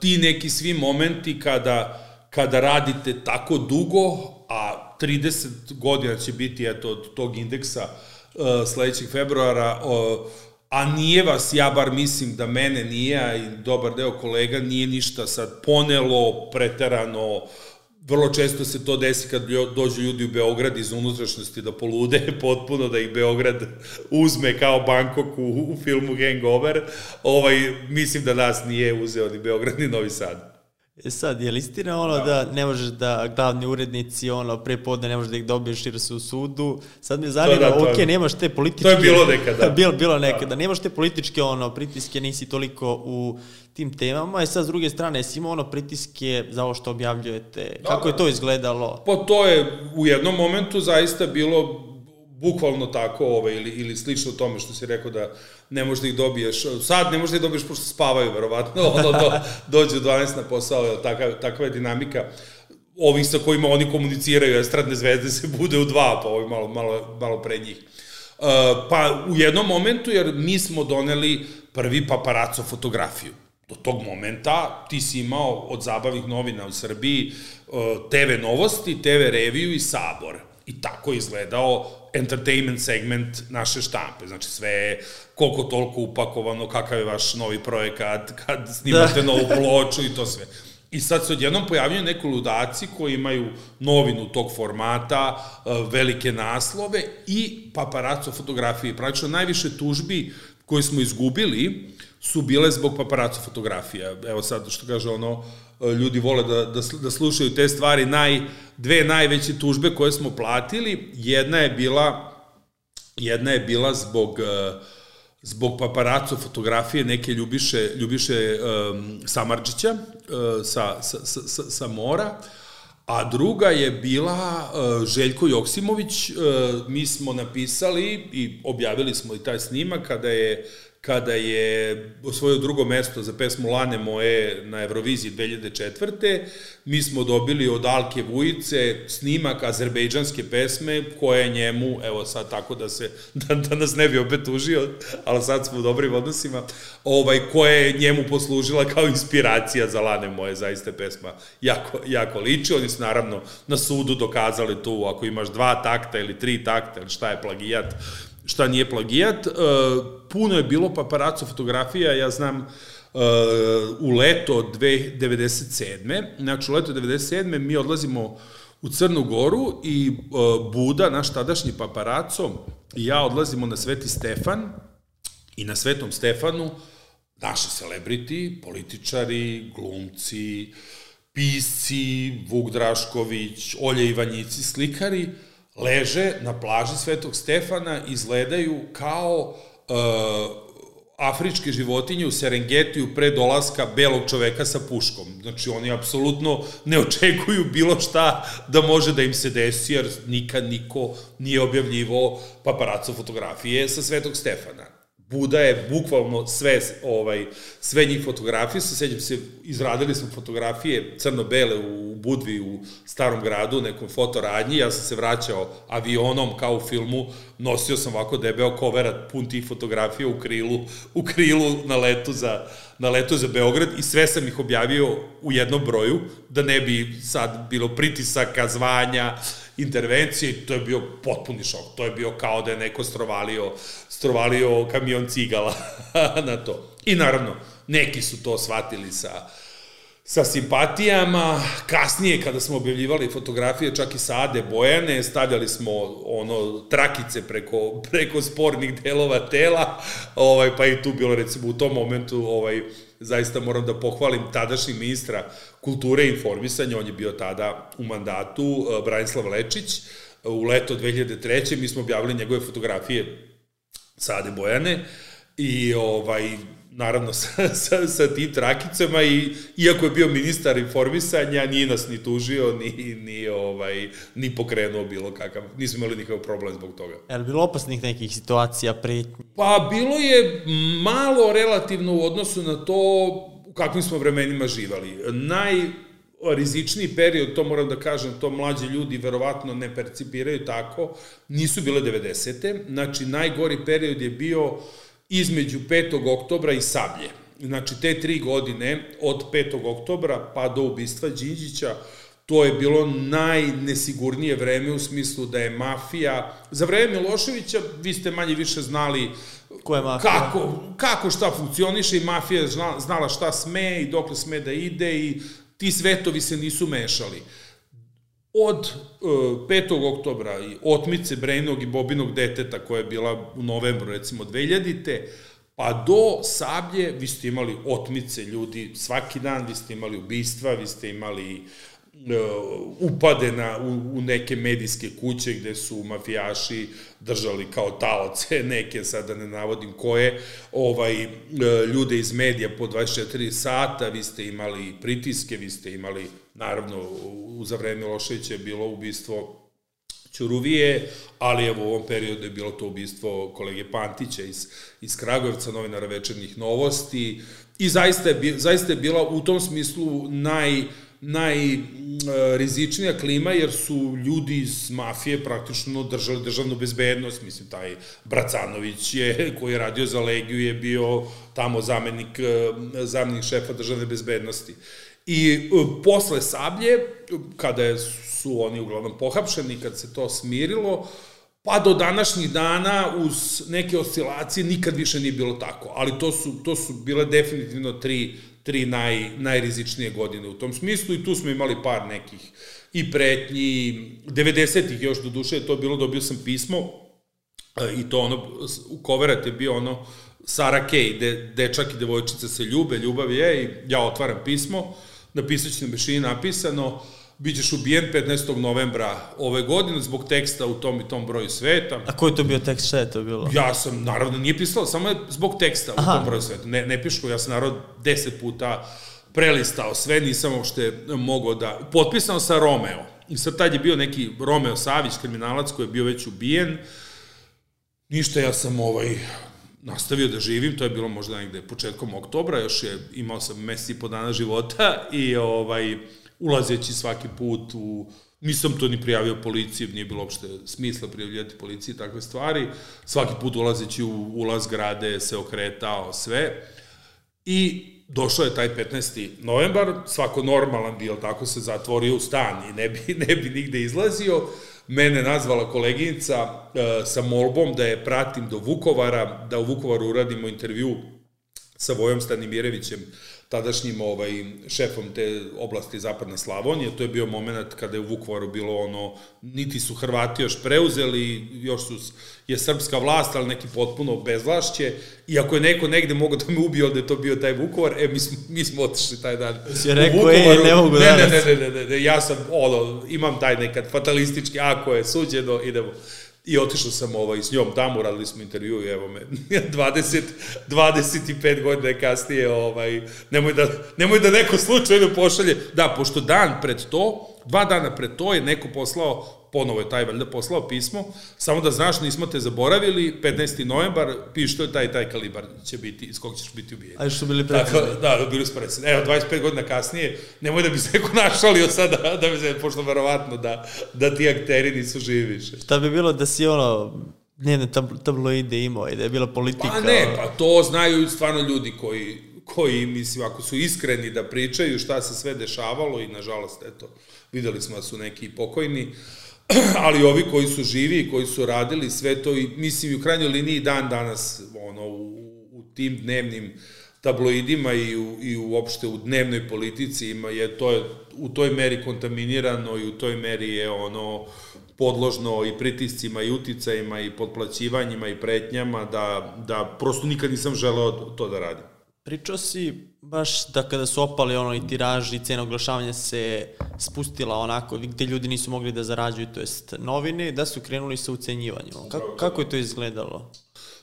ti neki svi momenti kada, kada radite tako dugo, a 30 godina će biti eto, od tog indeksa uh, sledećeg februara, uh, a nije vas, ja bar mislim da mene nije, i dobar deo kolega, nije ništa sad ponelo, preterano, vrlo često se to desi kad dođu ljudi u Beograd iz unutrašnjosti da polude potpuno, da ih Beograd uzme kao Bangkok u, u filmu Hangover. Ovaj, mislim da nas nije uzeo ni Beograd ni Novi Sad. E sad, je li istina ono da. da ne možeš da glavni urednici ono pre podne ne možeš da ih dobiješ jer su u sudu? Sad me zanima, da, ok, je, nemaš te političke... To je bilo nekada. bilo, bilo nekada. Da. Nemaš te političke ono, pritiske, nisi toliko u tim temama. I sad, s druge strane, jesi imao ono pritiske za ovo što objavljujete? Da, Kako je to izgledalo? Pa to je u jednom momentu zaista bilo bukvalno tako ovaj, ili, ili slično tome što si rekao da ne možeš da ih dobiješ, sad ne možeš da ih dobiješ pošto spavaju, verovatno, ono do, dođe u 12 na posao, takva, takva je dinamika ovih sa kojima oni komuniciraju, estradne zvezde se bude u dva, pa ovi malo, malo, malo pre njih. Uh, pa u jednom momentu, jer mi smo doneli prvi paparaco fotografiju. Do tog momenta ti si imao od zabavnih novina u Srbiji uh, TV novosti, TV reviju i sabor. I tako je izgledao entertainment segment naše štampe. Znači sve je koliko toliko upakovano, kakav je vaš novi projekat, kad snimate da. novu ploču i to sve. I sad se odjednom pojavljaju neko ludaci koji imaju novinu tog formata, e, velike naslove i paparaco fotografije. Praktično najviše tužbi koje smo izgubili su bile zbog paparaco fotografija. Evo sad što kaže ono, e, ljudi vole da, da, da slušaju te stvari, naj, dve najveće tužbe koje smo platili, jedna je bila jedna je bila zbog uh, zbog paparaco fotografije neke Ljubiše, Ljubiše um, Samarđića uh, sa, sa, sa, sa mora, a druga je bila uh, Željko Joksimović, uh, mi smo napisali i objavili smo i taj snimak kada je uh, kada je osvojio drugo mesto za pesmu Lane moje na Euroviziji 2004. Mi smo dobili od Alke Vujice snimak azerbejdžanske pesme koja je njemu, evo sad tako da se, da, da nas ne bi opet tužio, ali sad smo u dobrim odnosima, ovaj, koja je njemu poslužila kao inspiracija za Lane moje, zaista pesma jako, jako liči. Oni su naravno na sudu dokazali tu, ako imaš dva takta ili tri takta, ili šta je plagijat, šta nije plagijat. E, puno je bilo paparaco fotografija, ja znam, uh, u leto 97. Znači, u leto 97. mi odlazimo u Crnu Goru i uh, Buda, naš tadašnji paparaco, i ja odlazimo na Sveti Stefan i na Svetom Stefanu naši celebrity, političari, glumci, pisci, Vuk Drašković, Olje Ivanjici, slikari, leže na plaži Svetog Stefana, izgledaju kao uh, afričke životinje u Serengetiju pre dolaska belog čoveka sa puškom. Znači, oni apsolutno ne očekuju bilo šta da može da im se desi, jer nikad niko nije objavljivo paparaco fotografije sa Svetog Stefana. Buda je bukvalno sve, ovaj, sve njih fotografije, se sećam se, izradili smo fotografije crno-bele u Budvi u starom gradu, nekom fotoradnji, ja sam se vraćao avionom kao u filmu, nosio sam ovako debeo koverat pun tih fotografija u krilu, u krilu na letu za, na letu za Beograd i sve sam ih objavio u jednom broju, da ne bi sad bilo pritisaka, zvanja, intervencije i to je bio potpuni šok. To je bio kao da je neko strovalio, strovalio kamion cigala na to. I naravno, neki su to shvatili sa sa simpatijama. Kasnije, kada smo objavljivali fotografije, čak i sa Ade Bojane, stavljali smo ono trakice preko, preko spornih delova tela, ovaj, pa i tu bilo recimo u tom momentu ovaj, zaista moram da pohvalim tadašnji ministra kulture i informisanja, on je bio tada u mandatu, eh, Branislav Lečić, u leto 2003. mi smo objavili njegove fotografije Sade Bojane i ovaj, naravno sa, sa, sa tim trakicama i iako je bio ministar informisanja, nije nas ni tužio, ni, ni, ovaj, ni pokrenuo bilo kakav, nismo imali nikakav problem zbog toga. Je li bilo opasnih nekih situacija, pretnji? Pa bilo je malo relativno u odnosu na to u kakvim smo vremenima živali. Naj, rizičniji period, to moram da kažem, to mlađi ljudi verovatno ne percipiraju tako, nisu bile 90. Znači, najgori period je bio između 5. oktobra i Sablje. Znači, te tri godine, od 5. oktobra pa do ubistva Đinđića, to je bilo najnesigurnije vreme u smislu da je mafija, za vreme Miloševića vi ste manje više znali Ko je mafija? kako, kako šta funkcioniše i mafija je znala šta sme i dokle sme da ide i ti svetovi se nisu mešali. Od uh, 5. oktobra i otmice Brejnog i Bobinog deteta koja je bila u novembru recimo 2000. Pa do Sablje vi ste imali otmice ljudi svaki dan, vi ste imali ubistva, vi ste imali upade na, u, u neke medijske kuće gde su mafijaši držali kao taoce neke, sad da ne navodim koje, ovaj, uh, ljude iz medija po 24 sata, vi ste imali pritiske, vi ste imali, naravno, za vreme Miloševića je bilo ubistvo Ćuruvije, ali evo u ovom periodu je bilo to ubistvo kolege Pantića iz, iz Kragujevca, novinara večernjih novosti, i zaista je, zaista je bila u tom smislu naj, najrizičnija klima, jer su ljudi iz mafije praktično držali državnu bezbednost, mislim, taj Bracanović je, koji je radio za Legiju, je bio tamo zamenik, zamenik šefa državne bezbednosti. I e, posle Sablje, kada su oni uglavnom pohapšeni, kad se to smirilo, pa do današnjih dana uz neke oscilacije nikad više nije bilo tako, ali to su, to su bile definitivno tri, tri naj, najrizičnije godine u tom smislu i tu smo imali par nekih i pretnji, 90-ih još do duše je to bilo, dobio sam pismo e, i to ono, u koverat je bio ono Sara Kay, de, dečak i devojčica se ljube, ljubav je i ja otvaram pismo, napisat ću na bešini napisano, Bićeš ubijen 15. novembra ove godine zbog teksta u tom i tom broju sveta. A koji je to bio tekst, šta je to bilo? Ja sam, naravno, nije pisao, samo je zbog teksta Aha. u tom broju sveta. Ne, ne pišu, ja sam naravno deset puta prelistao sve, nisam uopšte mogao da... Potpisano sa Romeo. I sad tad je bio neki Romeo Savić, kriminalac koji je bio već ubijen. Ništa, ja sam ovaj, nastavio da živim, to je bilo možda negde početkom oktobra, još je, imao sam meseci i po dana života i ovaj, ulazeći svaki put u nisam to ni prijavio policiji, nije bilo uopšte smisla prijavljati policiji takve stvari. Svaki put ulazeći u ulaz grade se okretao sve. I došao je taj 15. novembar, svako normalan bil tako se zatvorio u stan i ne bi, ne bi nigde izlazio. Mene nazvala koleginica e, sa molbom da je pratim do Vukovara, da u Vukovaru uradimo intervju sa Vojom Stanimirevićem, tadašnjim ovaj, šefom te oblasti Zapadne Slavonije. To je bio moment kada je u Vukovaru bilo ono, niti su Hrvati još preuzeli, još su, je srpska vlast, ali neki potpuno bezvlašće. I ako je neko negde mogao da me ubije, onda je to bio taj Vukovar, e, mi smo, mi smo otišli taj dan. Si rekao, e, ne mogu ne, ne, ne, ne, ne, ne, ja sam, ono, imam taj nekad fatalistički, ako je suđeno, idemo. I otišao sam ovaj, s njom tamo, radili smo intervju i evo me, 20, 25 godina kasnije, ovaj, nemoj, da, nemoj da neko slučajno pošalje. Da, pošto dan pred to, dva dana pred to je neko poslao ponovo je taj valjda poslao pismo, samo da znaš, nismo te zaboravili, 15. novembar, piš to je taj taj kalibar će biti, iz kog ćeš biti ubijen. A su bili predsjedni. Da, da, bili su predsjedni. Evo, 25 godina kasnije, nemoj da bi se neko našalio sada, da, bi se, pošto verovatno da, da ti akteri nisu živi više. Šta bi bilo da si ono, dnevne tab tabloide imao i da je bila politika? Pa ne, pa to znaju stvarno ljudi koji, koji, mislim, ako su iskreni da pričaju šta se sve dešavalo i, nažalost, eto, videli smo da su neki pokojni, ali ovi koji su živi, koji su radili sve to i mislim i u krajnjoj liniji dan danas ono u, u tim dnevnim tabloidima i u, i uopšte u dnevnoj politici ima je to je u toj meri kontaminirano i u toj meri je ono podložno i pritiscima i uticajima i podplaćivanjima i pretnjama da, da prosto nikad nisam želeo to da radim. Pričao si baš da kada su opali ono i tiraži i cena oglašavanja se spustila onako, gde ljudi nisu mogli da zarađuju, to jest novine, da su krenuli sa ucenjivanjem. Kako, kako je to izgledalo?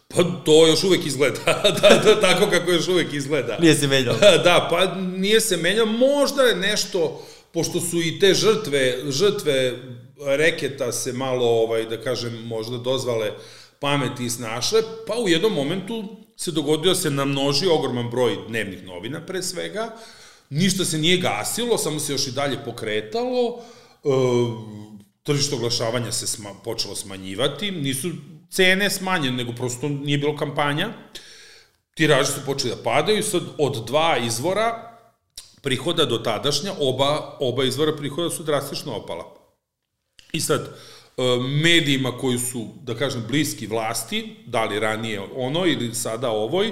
Pa to još uvek izgleda, da, da, tako kako još uvek izgleda. Nije se menjalo. Da, pa nije se menjalo, možda je nešto, pošto su i te žrtve, žrtve reketa se malo, ovaj, da kažem, možda dozvale pameti i snašle, pa u jednom momentu se dogodio se namnožio ogroman broj dnevnih novina pre svega, ništa se nije gasilo, samo se još i dalje pokretalo, e, tržište oglašavanja se sma, počelo smanjivati, nisu cene smanjene, nego prosto nije bilo kampanja, tiraže su počeli da padaju, sad od dva izvora prihoda do tadašnja, oba, oba izvora prihoda su drastično opala. I sad, medijima koji su, da kažem, bliski vlasti, da li ranije ono ili sada ovoj,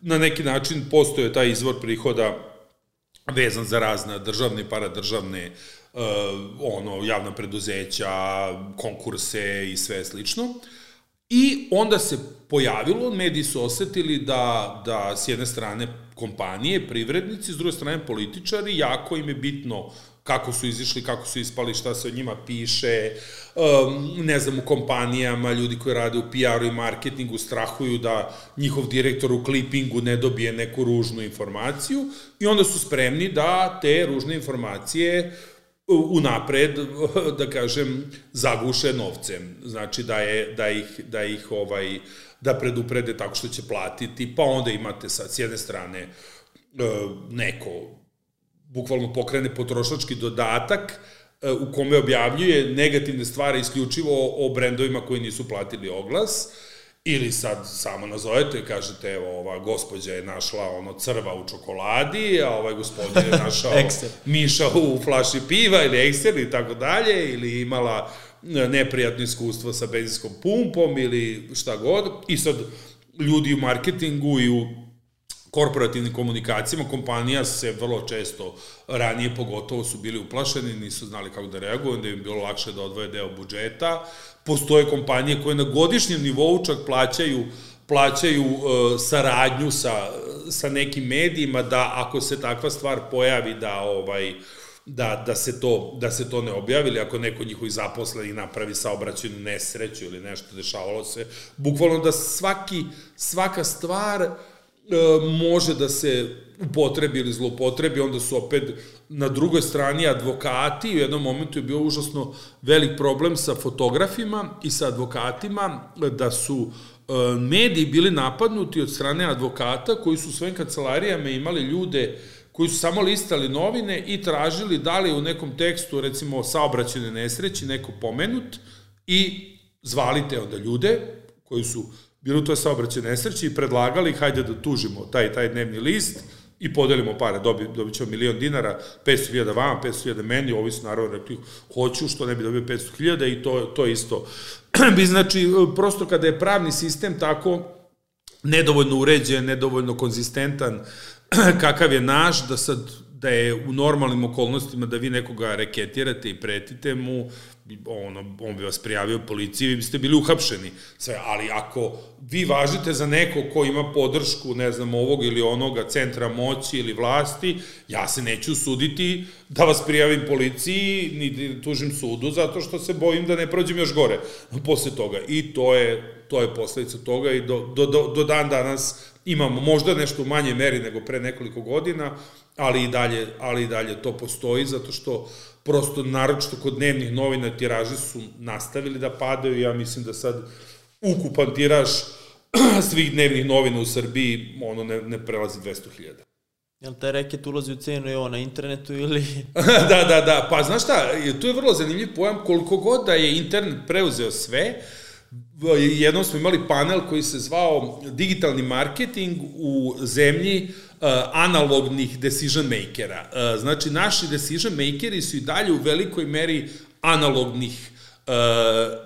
na neki način postoje taj izvor prihoda vezan za razne državne i paradržavne uh, ono, javna preduzeća, konkurse i sve slično. I onda se pojavilo, mediji su osetili da, da s jedne strane kompanije, privrednici, s druge strane političari, jako im je bitno kako su izišli, kako su ispali, šta se o njima piše, um, ne znam, u kompanijama, ljudi koji rade u PR-u i marketingu strahuju da njihov direktor u klipingu ne dobije neku ružnu informaciju i onda su spremni da te ružne informacije unapred, da kažem, zaguše novcem. Znači da, je, da, ih, da ih ovaj, da preduprede tako što će platiti, pa onda imate sad s jedne strane neko bukvalno pokrene potrošački dodatak u kome objavljuje negativne stvari isključivo o brendovima koji nisu platili oglas, Ili sad samo nazovete i kažete, evo, ova gospođa je našla ono crva u čokoladi, a ovaj gospodin je našao miša u flaši piva ili ekster i tako dalje, ili imala neprijatno iskustvo sa benzinskom pumpom ili šta god. I sad ljudi u marketingu i u korporativnim komunikacijama, kompanija se vrlo često, ranije pogotovo su bili uplašeni, nisu znali kako da reaguju, onda im bilo lakše da odvoje deo budžeta. Postoje kompanije koje na godišnjem nivou čak plaćaju plaćaju uh, saradnju sa, sa nekim medijima da ako se takva stvar pojavi da ovaj da, da, se to, da se to ne objavi ili ako neko njihovi zaposleni napravi saobraćenu nesreću ili nešto dešavalo se, bukvalno da svaki, svaka stvar uh, E, može da se upotrebi ili zlopotrebi, onda su opet na drugoj strani advokati, u jednom momentu je bio užasno velik problem sa fotografima i sa advokatima, da su e, mediji bili napadnuti od strane advokata koji su u svojim kancelarijama imali ljude koji su samo listali novine i tražili da li u nekom tekstu, recimo saobraćene nesreći, neko pomenut i zvali te onda ljude koji su bilo to je saobraćaj nesreći i predlagali hajde da tužimo taj taj dnevni list i podelimo pare, dobi, dobit ćemo milion dinara, 500.000 vama, 500.000 meni, ovi su naravno rekli, hoću, što ne bi dobio 500.000 i to, to isto. bi znači, prosto kada je pravni sistem tako nedovoljno uređen, nedovoljno konzistentan, kakav je naš, da sad da je u normalnim okolnostima da vi nekoga reketirate i pretite mu, ono, on bi vas prijavio policiji, vi biste bili uhapšeni. Sve, ali ako vi važite za neko ko ima podršku, ne znam, ovog ili onoga centra moći ili vlasti, ja se neću suditi da vas prijavim policiji, ni da tužim sudu, zato što se bojim da ne prođem još gore posle toga. I to je, to je posledica toga i do, do, do, do dan danas imamo možda nešto u manje meri nego pre nekoliko godina, ali i dalje, ali i dalje to postoji, zato što prosto, naročito kod dnevnih novina, tiraže su nastavili da padaju, ja mislim da sad ukupan tiraž svih dnevnih novina u Srbiji, ono, ne, ne prelazi 200.000. Jel taj reket ulazi u cenu i ovo na internetu ili... da, da, da. Pa znaš šta, tu je vrlo zanimljiv pojam koliko god da je internet preuzeo sve, jednom smo imali panel koji se zvao digitalni marketing u zemlji uh, analognih decision makera. Uh, znači, naši decision makeri su i dalje u velikoj meri analognih uh,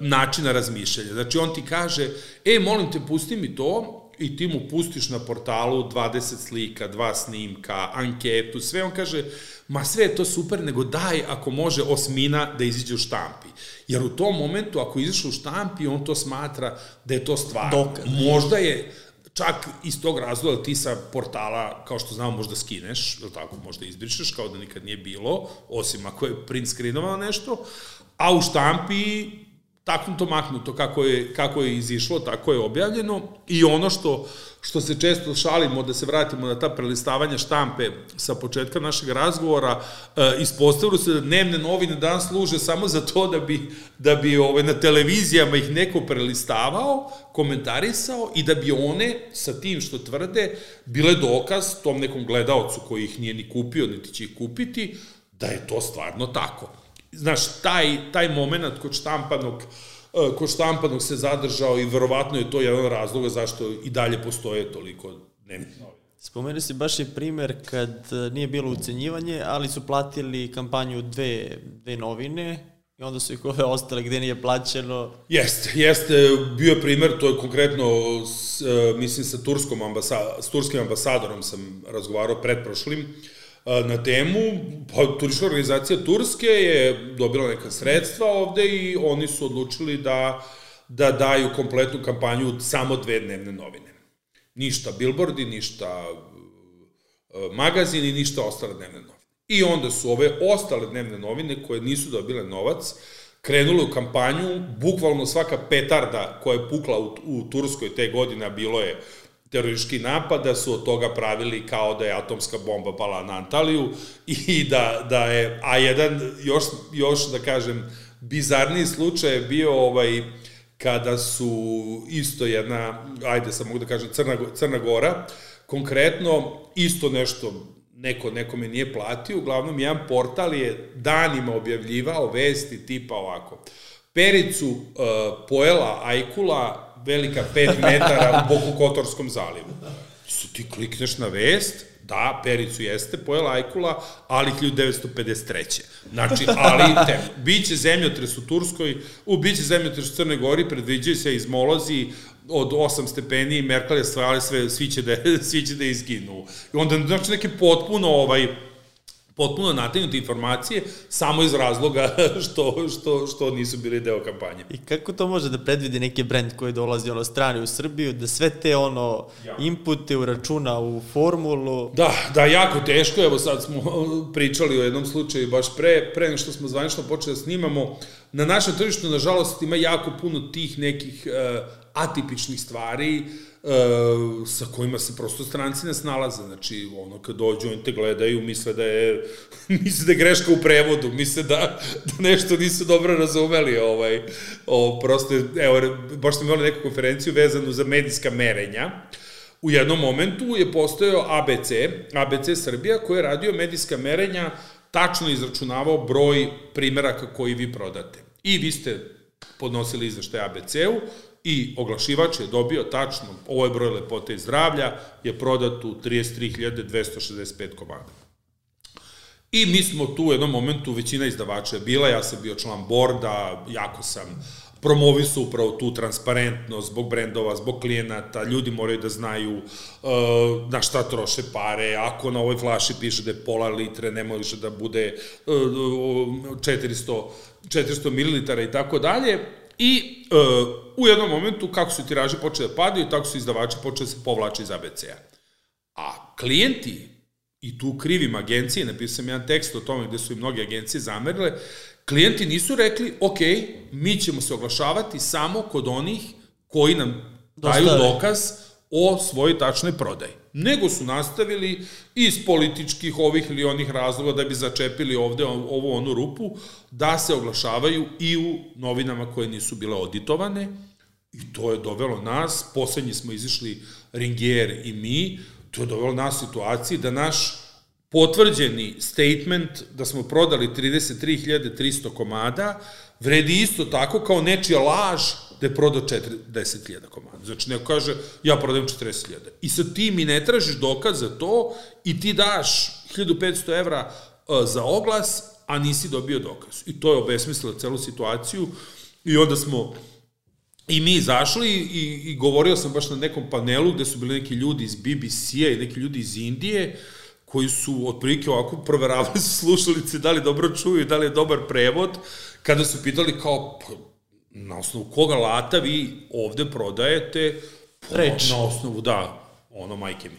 načina razmišljanja. Znači, on ti kaže, e, molim te, pusti mi to, i ti mu pustiš na portalu 20 slika, dva snimka, anketu, sve on kaže, ma sve je to super, nego daj ako može osmina da iziđe u štampi. Jer u tom momentu, ako izaš u štampi, on to smatra da je to stvar. Dokaz. Možda je, čak iz tog razloga ti sa portala, kao što znamo, možda skineš, ili tako, možda izbrišeš, kao da nikad nije bilo, osim ako je print screenovao nešto, a u štampi taknuto maknuto kako je, kako je izišlo, tako je objavljeno. I ono što, što se često šalimo, da se vratimo na ta prelistavanja štampe sa početka našeg razgovora, e, ispostavilo se da dnevne novine danas služe samo za to da bi, da bi ove, ovaj, na televizijama ih neko prelistavao, komentarisao i da bi one sa tim što tvrde bile dokaz tom nekom gledaocu koji ih nije ni kupio, niti će ih kupiti, da je to stvarno tako znaš, taj, taj moment kod štampanog e, kod štampanog se zadržao i verovatno je to jedan razloga zašto i dalje postoje toliko dnevnih novina. Spomenuo si baš i primer kad e, nije bilo ucenjivanje, ali su platili kampanju dve, dve novine i onda su ih ove ostale gde nije plaćeno. Jeste, jeste, bio je primer, to je konkretno, s, e, mislim, sa, turskom ambasa, s turskim ambasadorom sam razgovarao pretprošlim, na temu, pa turistička organizacija Turske je dobila neka sredstva ovde i oni su odlučili da, da daju kompletnu kampanju samo dve dnevne novine. Ništa billboardi, ništa magazini, ništa ostale dnevne novine. I onda su ove ostale dnevne novine koje nisu dobile novac, krenule u kampanju, bukvalno svaka petarda koja je pukla u, u Turskoj te godine, bilo je teroristički napad, da su od toga pravili kao da je atomska bomba pala na Antaliju i da, da je, a jedan još, još da kažem, bizarniji slučaj je bio ovaj, kada su isto jedna, ajde sam mogu da kažem, Crna, Crna Gora, konkretno isto nešto neko nekome nije platio, uglavnom jedan portal je danima objavljivao vesti tipa ovako. Pericu uh, pojela Ajkula velika 5 metara u Boku Kotorskom zalivu. Ti klikneš na vest, da, Pericu jeste pojela Ajkula, ali 1953. Znači, ali te, biće zemljotres u Turskoj, u biće zemljotres u Crnoj Gori, predviđaju se izmolozi od 8 stepeni, Merkel je stvarali sve, svi će da, svi će da izginu. I onda, znači, neke potpuno, ovaj, potpuno nategnute informacije samo iz razloga što, što, što nisu bili deo kampanje. I kako to može da predvidi neki brend koji dolazi ono strani u Srbiju, da sve te ono ja. inpute uračuna u formulu? Da, da, jako teško. Evo sad smo pričali o jednom slučaju baš pre, pre što smo zvanično počeli da snimamo. Na našem tržištu, nažalost, ima jako puno tih nekih uh, atipičnih stvari, uh, sa kojima se prosto stranci ne snalaze. Znači, ono, kad dođu, oni te gledaju, misle da je, misle da je greška u prevodu, misle da, da nešto nisu dobro razumeli. Ovaj, o, prosto, evo, baš smo imali neku konferenciju vezanu za medijska merenja. U jednom momentu je postojao ABC, ABC Srbija, koji je radio medijska merenja, tačno izračunavao broj primeraka koji vi prodate. I vi ste podnosili izveštaj ABC-u, i oglašivač je dobio tačno, ovo je broj lepote i zdravlja, je prodat u 33.265 komada. I mi smo tu u jednom momentu, većina izdavača je bila, ja sam bio član borda, jako sam promovisu upravo tu transparentnost zbog brendova, zbog klijenata, ljudi moraju da znaju uh, na šta troše pare, ako na ovoj flaši piše da je pola litre, može da bude uh, 400, 400 ml i tako dalje, I uh, u jednom momentu, kako su tiraži počeli da padaju, tako su izdavači počeli da se povlače iz ABC-a. A klijenti, i tu krivim agencije, napisao sam jedan tekst o tome gde su i mnoge agencije zamerile, klijenti nisu rekli, ok, mi ćemo se oglašavati samo kod onih koji nam daju dokaz o svojoj tačnoj prodaji. Nego su nastavili iz političkih ovih ili onih razloga da bi začepili ovde ovu onu rupu, da se oglašavaju i u novinama koje nisu bile auditovane i to je dovelo nas, poslednji smo izišli Ringier i mi, to je dovelo nas situaciji da naš potvrđeni statement da smo prodali 33.300 komada vredi isto tako kao nečija laž da je prodao 40.000 komada. Znači, neko kaže, ja prodajem 40.000. I sad ti mi ne tražiš dokaz za to i ti daš 1500 evra uh, za oglas, a nisi dobio dokaz. I to je obesmislilo celu situaciju i onda smo i mi izašli i, i govorio sam baš na nekom panelu gde su bili neki ljudi iz BBC-a i neki ljudi iz Indije koji su otprilike ovako proveravali su slušalice da li dobro čuju, da li je dobar prevod, kada su pitali kao, pa, na osnovu koga lata vi ovde prodajete Reč. Na osnovu, da, ono majke mi.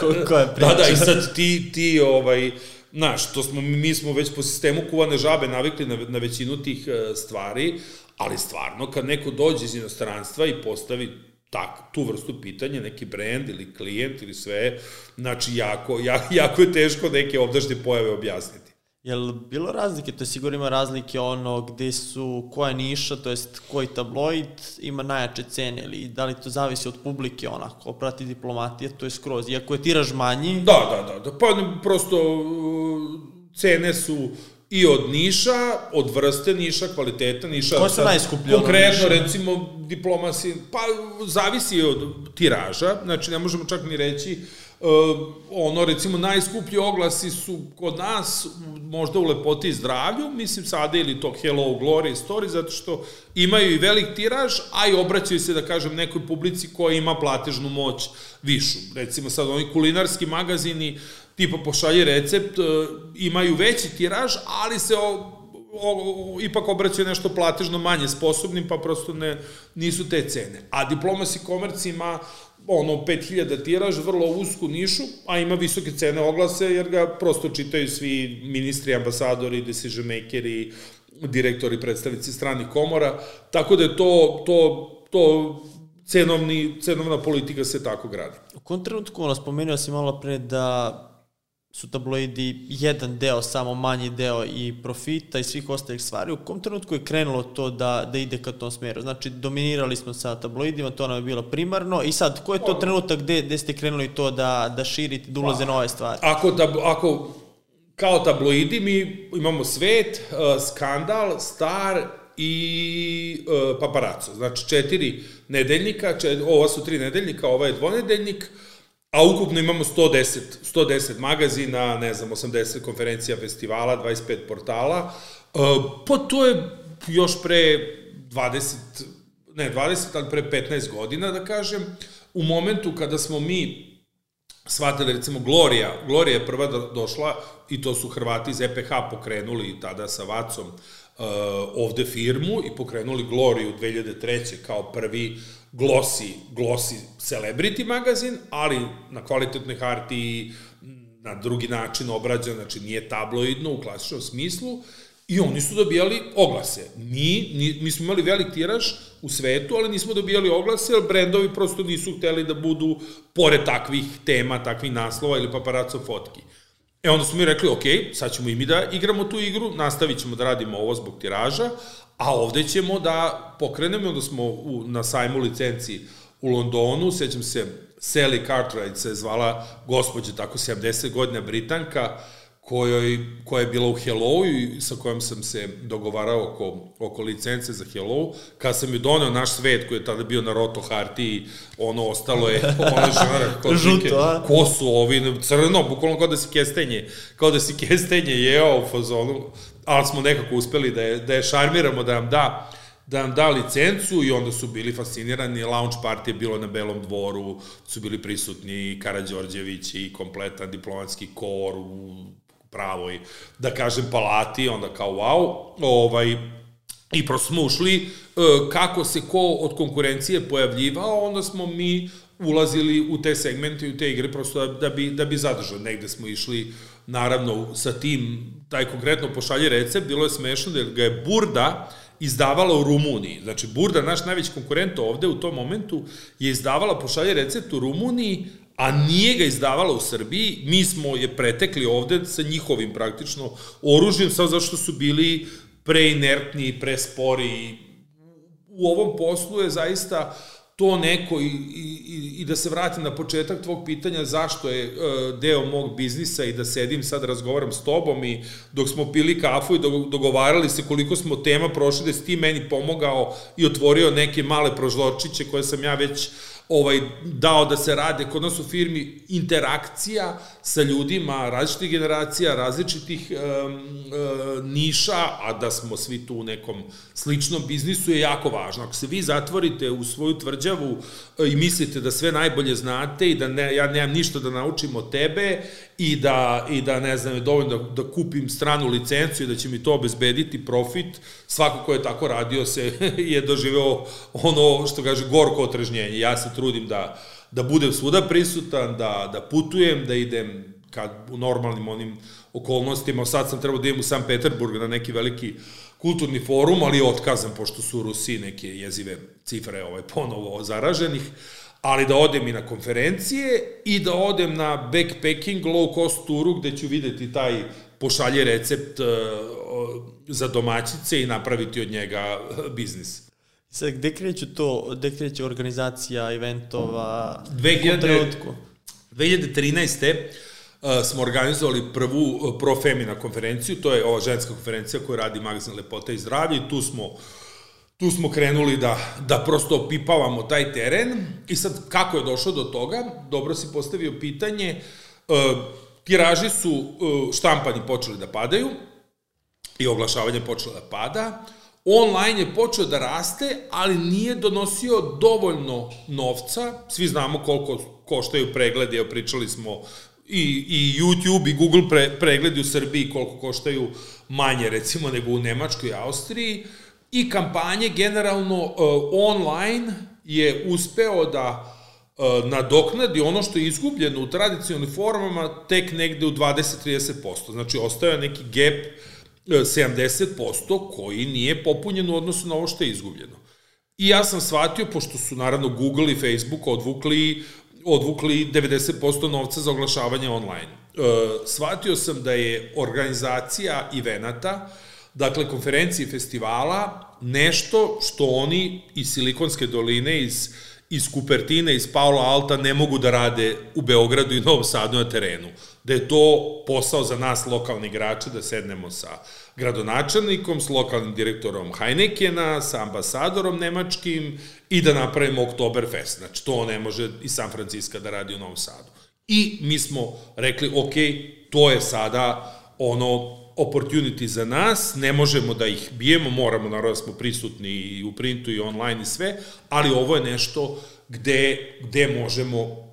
Ko, ko je priča? da, da, i sad ti, ti ovaj, znaš, to smo, mi smo već po sistemu kuvane žabe navikli na, na većinu tih e, stvari, ali stvarno kad neko dođe iz inostranstva i postavi tak, tu vrstu pitanja, neki brend ili klijent ili sve, znači jako, jako, jako je teško neke ovdašnje pojave objasniti. Jel bilo razlike, to je sigurno ima razlike ono gde su, koja niša, to jest koji tabloid ima najjače cene ili da li to zavisi od publike onako, prati diplomatije, to je skroz, iako je tiraž manji. Da, da, da, da pa prosto cene su i od niša, od vrste niša, kvaliteta niša. Koje su najskuplje? Konkretno, recimo, diplomasi, pa zavisi od tiraža, znači ne možemo čak ni reći, uh, ono, recimo, najskuplji oglasi su kod nas možda u lepoti i zdravlju, mislim sada ili to Hello Glory Story, zato što imaju i velik tiraž, a i obraćaju se, da kažem, nekoj publici koja ima platežnu moć višu. Recimo sad oni kulinarski magazini, tipa pošalje recept, e, imaju veći tiraž, ali se o, o, o, ipak obraćaju nešto platežno manje sposobnim, pa prosto ne, nisu te cene. A diplomasi komerc ima ono 5000 tiraž, vrlo usku nišu, a ima visoke cene oglase jer ga prosto čitaju svi ministri, ambasadori, decision makeri, direktori, predstavnici stranih komora, tako da je to, to, to cenovni, cenovna politika se tako gradi. U kom trenutku, ono, spomenuo si malo pre da su tabloidi jedan deo, samo manji deo i profita i svih ostalih stvari. U kom trenutku je krenulo to da, da ide ka tom smeru? Znači, dominirali smo sa tabloidima, to nam je bilo primarno i sad, ko je to trenutak gde, gde ste krenuli to da, da širite, da ulaze pa, nove stvari? Ako, tab, ako kao tabloidi mi imamo svet, uh, skandal, star i uh, paparaco. Znači, četiri nedeljnika, čet, ova su tri nedeljnika, ova je dvonedeljnik, uh, A ukupno imamo 110, 110 magazina, ne znam, 80 konferencija, festivala, 25 portala. Uh, pa to je još pre 20, ne 20, ali pre 15 godina, da kažem, u momentu kada smo mi shvatili, recimo, Gloria, Gloria je prva došla i to su Hrvati iz EPH pokrenuli tada sa Vacom uh, ovde firmu i pokrenuli Gloriju 2003. kao prvi glosi, glosi celebrity magazin, ali na kvalitetnoj hartiji na drugi način obrađan, znači nije tabloidno u klasičnom smislu, i oni su dobijali oglase. Mi, mi, mi smo imali velik tiraž u svetu, ali nismo dobijali oglase, jer brendovi prosto nisu hteli da budu pored takvih tema, takvih naslova ili paparaco fotki. E onda smo mi rekli, ok, sad ćemo i mi da igramo tu igru, nastavit ćemo da radimo ovo zbog tiraža, a ovde ćemo da pokrenemo, onda smo u, na sajmu licenci u Londonu, sećam se, Sally Cartwright se zvala gospođa, tako 70 godina Britanka, kojoj, koja je bila u Hello i sa kojom sam se dogovarao oko, oko licence za Hello. Kad sam ju doneo naš svet koji je tada bio na Roto Harti, ono ostalo je, ona žena, kao Žuto, a? ko su ovi, crno, bukvalno kao da si kestenje, kao da si kestenje jeo u fazonu, ali smo nekako uspeli da je, da je šarmiramo, da nam da da nam da licencu i onda su bili fascinirani, launch party je bilo na Belom dvoru, su bili prisutni Karadžorđević i kompletan diplomatski kor u pravoj, da kažem, palati, onda kao wow, ovaj, i prosto smo ušli e, kako se ko od konkurencije pojavljivao, onda smo mi ulazili u te segmente i u te igre prosto da, bi, da bi zadržali. Negde smo išli, naravno, sa tim, taj konkretno pošalje recept, bilo je smešno da ga je Burda izdavala u Rumuniji. Znači, Burda, naš najveći konkurent ovde u tom momentu, je izdavala pošalje recept u Rumuniji, a nije ga izdavala u Srbiji, mi smo je pretekli ovde sa njihovim praktično oružjem, samo zašto su bili preinertni, prespori. U ovom poslu je zaista to neko i, i, i da se vratim na početak tvog pitanja zašto je uh, deo mog biznisa i da sedim sad razgovaram s tobom i dok smo pili kafu i dogovarali se koliko smo tema prošli da si ti meni pomogao i otvorio neke male prožločiće koje sam ja već ovaj, dao da se rade kod nas u firmi interakcija sa ljudima različitih generacija, različitih um, um, niša, a da smo svi tu u nekom sličnom biznisu je jako važno. Ako se vi zatvorite u svoju tvrđavu i mislite da sve najbolje znate i da ne, ja nemam ništa da naučim od tebe i da, i da ne znam, je dovoljno da, da kupim stranu licencu i da će mi to obezbediti profit, svako ko je tako radio se je doživeo ono što kaže gorko otrežnjenje. Ja se trudim da, da budem svuda prisutan, da, da putujem, da idem kad u normalnim onim okolnostima, sad sam trebao da idem u San Peterburg na neki veliki kulturni forum, ali je otkazan, pošto su u Rusiji neke jezive cifre ovaj, ponovo zaraženih, ali da odem i na konferencije i da odem na backpacking low cost turu gde ću videti taj pošalje recept uh, za domaćice i napraviti od njega biznis. Sad, gde kreću to, gde kreće organizacija eventova? 2000, 2013. Uh, smo organizovali prvu uh, Pro Femina konferenciju, to je ova ženska konferencija koju radi magazin Lepota i zdravlje i tu smo tu smo krenuli da, da prosto opipavamo taj teren. I sad kako je došlo do toga, dobro si postavio pitanje, uh, tiraži su uh, štampani počeli da padaju i oglašavanje počelo da pada, online je počeo da raste, ali nije donosio dovoljno novca, svi znamo koliko koštaju pregledi, evo pričali smo i, i YouTube i Google pre, pregledi u Srbiji koliko koštaju manje recimo nego u Nemačkoj i Austriji i kampanje generalno uh, online je uspeo da uh, nadoknadi ono što je izgubljeno u tradicionalnim formama tek negde u 20-30%. Znači, ostaje neki gap 70% uh, koji nije popunjen u odnosu na ovo što je izgubljeno. I ja sam shvatio, pošto su naravno Google i Facebook odvukli odvukli 90% novca za oglašavanje online. E, shvatio sam da je organizacija evenata, dakle konferencije i festivala, nešto što oni iz Silikonske doline, iz, iz Kupertine, iz Paula Alta ne mogu da rade u Beogradu i Novom Sadu na terenu. Da je to posao za nas lokalni igrači da sednemo sa gradonačelnikom, s lokalnim direktorom Heinekena, sa ambasadorom nemačkim i da napravimo Oktoberfest. Znači, to ne može i San Francisco da radi u Novom Sadu. I mi smo rekli, ok, to je sada ono opportunity za nas, ne možemo da ih bijemo, moramo, naravno da smo prisutni i u printu i online i sve, ali ovo je nešto gde, gde možemo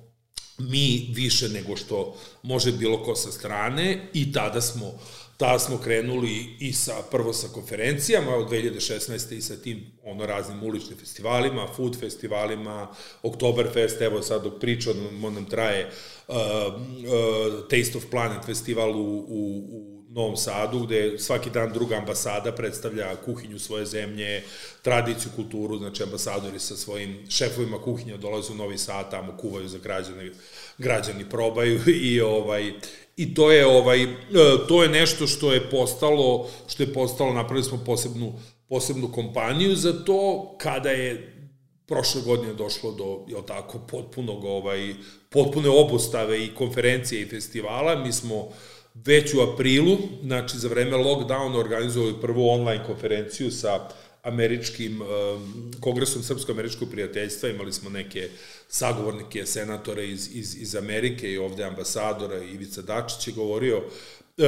mi više nego što može bilo ko sa strane i tada smo tada smo krenuli i sa, prvo sa konferencijama od 2016. i sa tim ono raznim uličnim festivalima, food festivalima, Oktoberfest, evo sad dok pričam, on nam traje uh, uh, Taste of Planet festival u, u, u Novom Sadu, gde svaki dan druga ambasada predstavlja kuhinju svoje zemlje, tradiciju, kulturu, znači ambasadori sa svojim šefovima kuhinja dolaze u Novi Sad, tamo kuvaju za građane, građani probaju i ovaj i to je ovaj to je nešto što je postalo što je postalo napravili smo posebnu posebnu kompaniju za to kada je prošle godine došlo do je tako potpunog ovaj potpune obustave i konferencije i festivala. Mi smo već u aprilu znači za vreme lockdowna organizovali prvu online konferenciju sa američkim um, kongresom srpsko-američkog prijateljstva, imali smo neke sagovornike, senatore iz, iz, iz Amerike i ovde ambasadora, Ivica Dačić je govorio, e,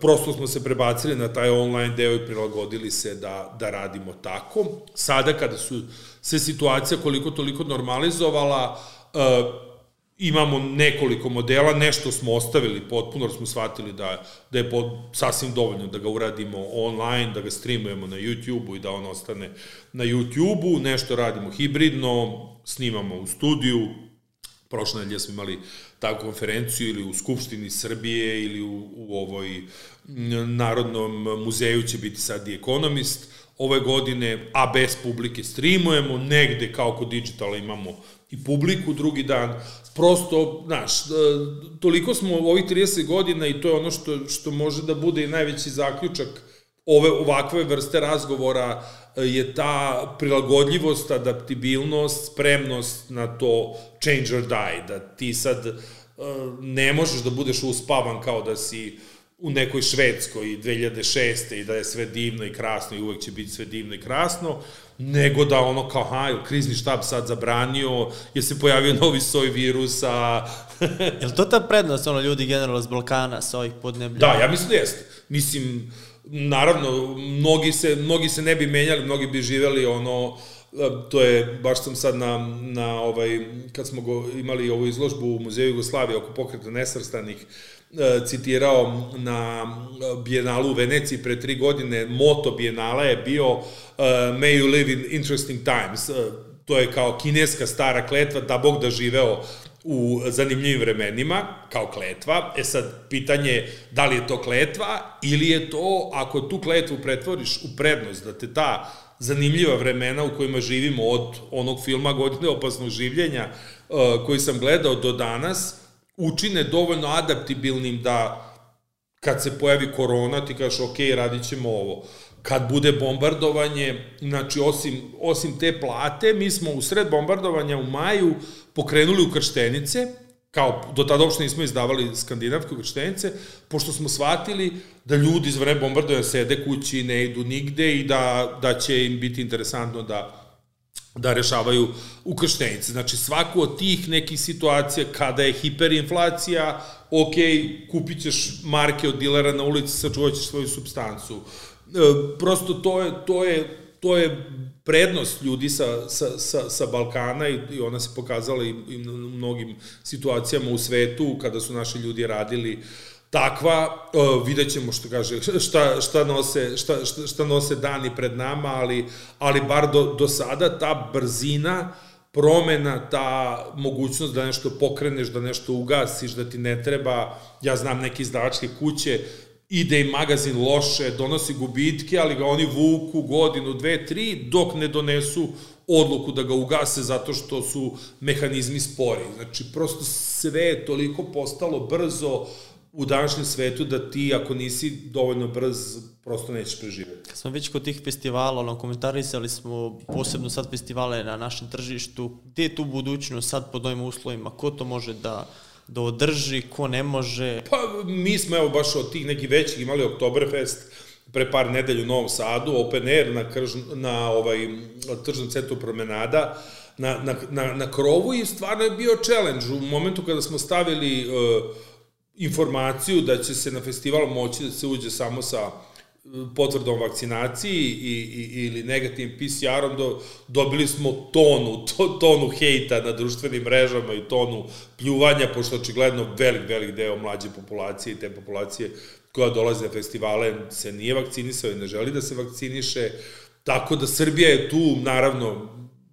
prosto smo se prebacili na taj online deo i prilagodili se da, da radimo tako. Sada kada su se situacija koliko toliko normalizovala, e, imamo nekoliko modela, nešto smo ostavili potpuno, smo shvatili da, da je pod, sasvim dovoljno da ga uradimo online, da ga streamujemo na YouTube-u i da on ostane na YouTube-u, nešto radimo hibridno, snimamo u studiju, prošle nedelje smo imali takvu konferenciju ili u Skupštini Srbije ili u, u ovoj Narodnom muzeju će biti sad The Economist, ove godine, a bez publike streamujemo, negde kao kod digitala imamo i publiku drugi dan, prosto, znaš, e, toliko smo u ovih 30 godina i to je ono što, što može da bude i najveći zaključak ove ovakve vrste razgovora e, je ta prilagodljivost, adaptibilnost, spremnost na to change or die, da ti sad e, ne možeš da budeš uspavan kao da si u nekoj Švedskoj 2006. i da je sve divno i krasno i uvek će biti sve divno i krasno, nego da ono kao, ha, krizni štab sad zabranio, je se pojavio novi soj virusa. je li to ta prednost, ono, ljudi generalno s Balkana, sa ovih podneblja? Da, ja mislim da jeste. Mislim, naravno, mnogi se, mnogi se ne bi menjali, mnogi bi živeli ono, to je, baš sam sad na, na ovaj, kad smo go, imali ovu izložbu u Muzeju Jugoslavije oko pokreta nesrstanih, E, citirao na Bijenalu u Veneciji pre tri godine, moto Bijenala je bio uh, May you live in interesting times. Uh, to je kao kineska stara kletva, da Bog da živeo u zanimljivim vremenima, kao kletva. E sad, pitanje je da li je to kletva ili je to, ako tu kletvu pretvoriš u prednost, da te ta zanimljiva vremena u kojima živimo od onog filma Godine opasnog življenja uh, koji sam gledao do danas, učine dovoljno adaptibilnim da kad se pojavi korona ti kažeš ok, radit ćemo ovo. Kad bude bombardovanje, znači osim, osim te plate, mi smo u sred bombardovanja u maju pokrenuli u krštenice, kao do tada uopšte nismo izdavali skandinavske ukrštenice, pošto smo shvatili da ljudi iz vreme bombardovanja sede kući, ne idu nigde i da, da će im biti interesantno da da rešavaju ukrštenice. Znači, svaku od tih nekih situacija kada je hiperinflacija, ok, kupit ćeš marke od dilera na ulici, sačuvat ćeš svoju substancu. E, prosto to je, to je, to je prednost ljudi sa, sa, sa, sa Balkana i, i ona se pokazala i, i u mnogim situacijama u svetu kada su naši ljudi radili takva, uh, vidjet ćemo što kaže, šta, šta, nose, šta, šta, šta nose dani pred nama, ali, ali bar do, do sada ta brzina promena, ta mogućnost da nešto pokreneš, da nešto ugasiš, da ti ne treba, ja znam neke izdavačke kuće, ide im magazin loše, donosi gubitke, ali ga oni vuku godinu, dve, tri, dok ne donesu odluku da ga ugase zato što su mehanizmi spori. Znači, prosto sve je toliko postalo brzo u današnjem svetu da ti, ako nisi dovoljno brz, prosto nećeš preživeti. Kad smo već kod tih festivala, ono, komentarisali smo posebno sad festivale na našem tržištu, gde je tu budućnost sad pod ovim uslovima, ko to može da da održi, ko ne može? Pa mi smo evo baš od tih nekih većih imali Oktoberfest pre par nedelja u Novom Sadu, open air na, krž, na ovaj, tržnom centru promenada, na, na, na, na krovu i stvarno je bio challenge. U momentu kada smo stavili uh, informaciju da će se na festival moći da se uđe samo sa potvrdom vakcinaciji i, i, ili negativnim PCR-om do, dobili smo tonu, to, tonu hejta na društvenim mrežama i tonu pljuvanja, pošto očigledno velik, velik deo mlađe populacije i te populacije koja dolaze na festivale se nije vakcinisao i ne želi da se vakciniše, tako da Srbija je tu, naravno,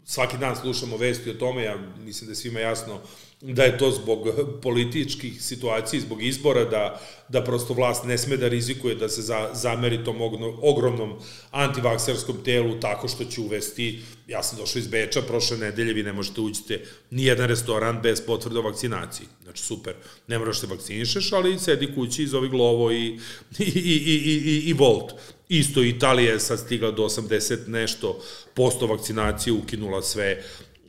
svaki dan slušamo vesti o tome, ja mislim da je svima jasno da je to zbog političkih situacija, zbog izbora, da, da prosto vlast ne sme da rizikuje da se za, zameri tom ogromnom antivakserskom telu tako što će uvesti, ja sam došao iz Beča prošle nedelje, vi ne možete uđete ni jedan restoran bez potvrde o vakcinaciji. Znači, super, ne moraš se vakcinišeš, ali sedi kući, zovi Glovo i, i, i, i, i, i Volt. Isto Italija je sad stigla do 80 nešto posto vakcinacije, ukinula sve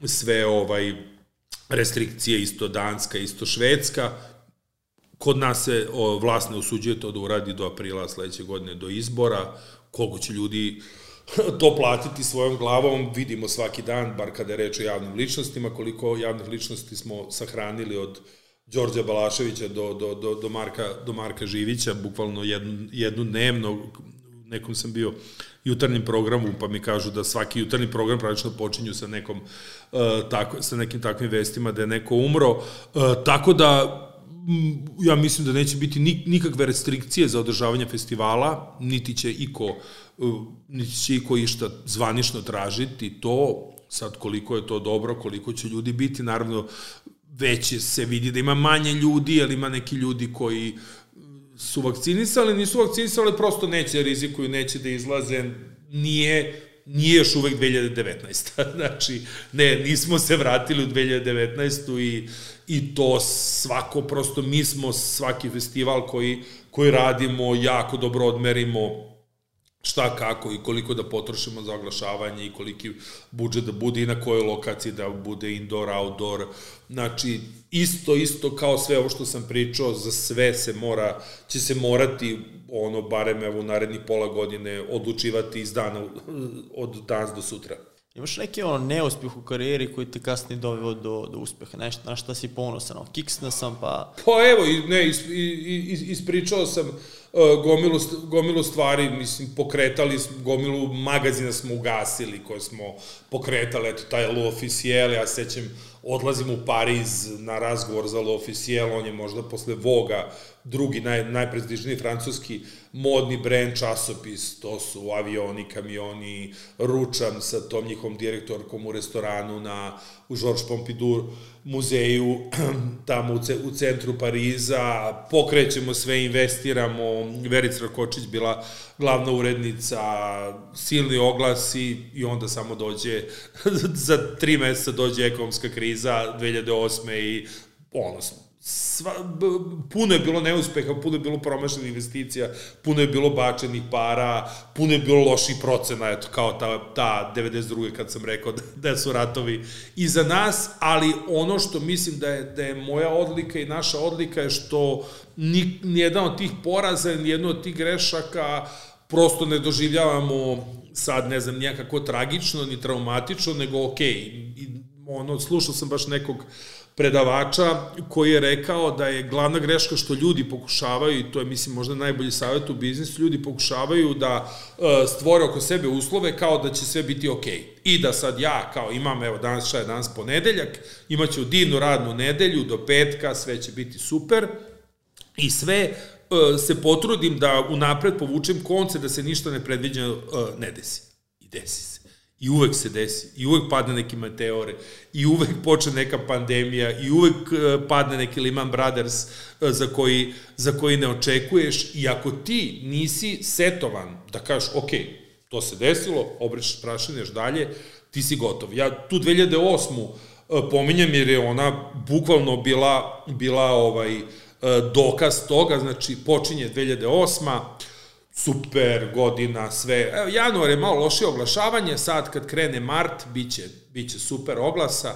sve ovaj restrikcije, isto Danska, isto Švedska. Kod nas se vlast ne usuđuje to da uradi do aprila sledeće godine, do izbora. Koliko će ljudi to platiti svojom glavom, vidimo svaki dan, bar kada je reč o javnim ličnostima, koliko javnih ličnosti smo sahranili od Đorđa Balaševića do, do, do, do, Marka, do Marka Živića, bukvalno jednu, jednu dnevno, nekom sam bio jutarnjem programu, pa mi kažu da svaki jutarnji program praktično počinju sa nekom uh, tako, sa nekim takvim vestima da je neko umro. Uh, tako da ja mislim da neće biti nikakve restrikcije za održavanje festivala, niti će iko uh, niti će iko išta zvanično tražiti to, sad koliko je to dobro, koliko će ljudi biti, naravno već se vidi da ima manje ljudi, ali ima neki ljudi koji uh, su vakcinisali, nisu vakcinisali, prosto neće da rizikuju, neće da izlaze, nije, nije još uvek 2019. znači, ne, nismo se vratili u 2019. i, i to svako, prosto mi smo svaki festival koji, koji radimo, jako dobro odmerimo šta, kako i koliko da potrošimo za oglašavanje i koliki budžet da bude i na kojoj lokaciji da bude indoor, outdoor. Znači, isto, isto kao sve ovo što sam pričao, za sve se mora, će se morati ono, barem evo u narednih pola godine odlučivati iz dana, od danas do sutra. Imaš neki ono neuspjeh u karijeri koji te kasnije doveo do, do uspeha, nešto na šta si ponosan, ono, kiksna sam pa... Pa evo, ne, is, is, ispričao sam, gomilu, gomilu stvari, mislim, pokretali, gomilu magazina smo ugasili koje smo pokretali, eto, taj L'Officiel, ja sećam, odlazim u Pariz na razgovor za L'Officiel, on je možda posle Voga drugi naj, najprestižniji francuski modni brend časopis, to su avioni, kamioni, ručam sa tom njihovom direktorkom u restoranu na, u Georges Pompidou muzeju tamo u, ce, u centru Pariza, pokrećemo sve, investiramo, Verica Rakočić bila glavna urednica, silni oglasi i onda samo dođe, za tri meseca dođe ekonomska kriza 2008. i ono, sva, b, puno je bilo neuspeha, puno je bilo promašenih investicija, puno je bilo bačenih para, puno je bilo loših procena, eto, kao ta, ta 92. kad sam rekao da, da su ratovi iza nas, ali ono što mislim da je, da je moja odlika i naša odlika je što ni, nijedan od tih poraza, nijedno od tih grešaka prosto ne doživljavamo sad, ne znam, nijakako tragično ni traumatično, nego okej, okay. I, ono, slušao sam baš nekog uh, predavača koji je rekao da je glavna greška što ljudi pokušavaju, i to je mislim možda najbolji savjet u biznisu, ljudi pokušavaju da e, stvore oko sebe uslove kao da će sve biti okej. I da sad ja kao imam, evo danas šta je danas ponedeljak, imaću divnu radnu nedelju do petka, sve će biti super i sve e, se potrudim da unapred povučem konce da se ništa nepredviđeno e, ne desi. I desi se. I uvek se desi, i uvek padne neki meteore, i uvek počne neka pandemija, i uvek e, padne neki Lehman Brothers e, za koji, za koji ne očekuješ. I ako ti nisi setovan da kažeš, ok, to se desilo, obrešaš prašeneš dalje, ti si gotov. Ja tu 2008. E, pominjam jer je ona bukvalno bila, bila ovaj dokaz toga, znači počinje 2008 super godina, sve. Evo, januar je malo lošije oglašavanje, sad kad krene mart, biće, biće super oglasa.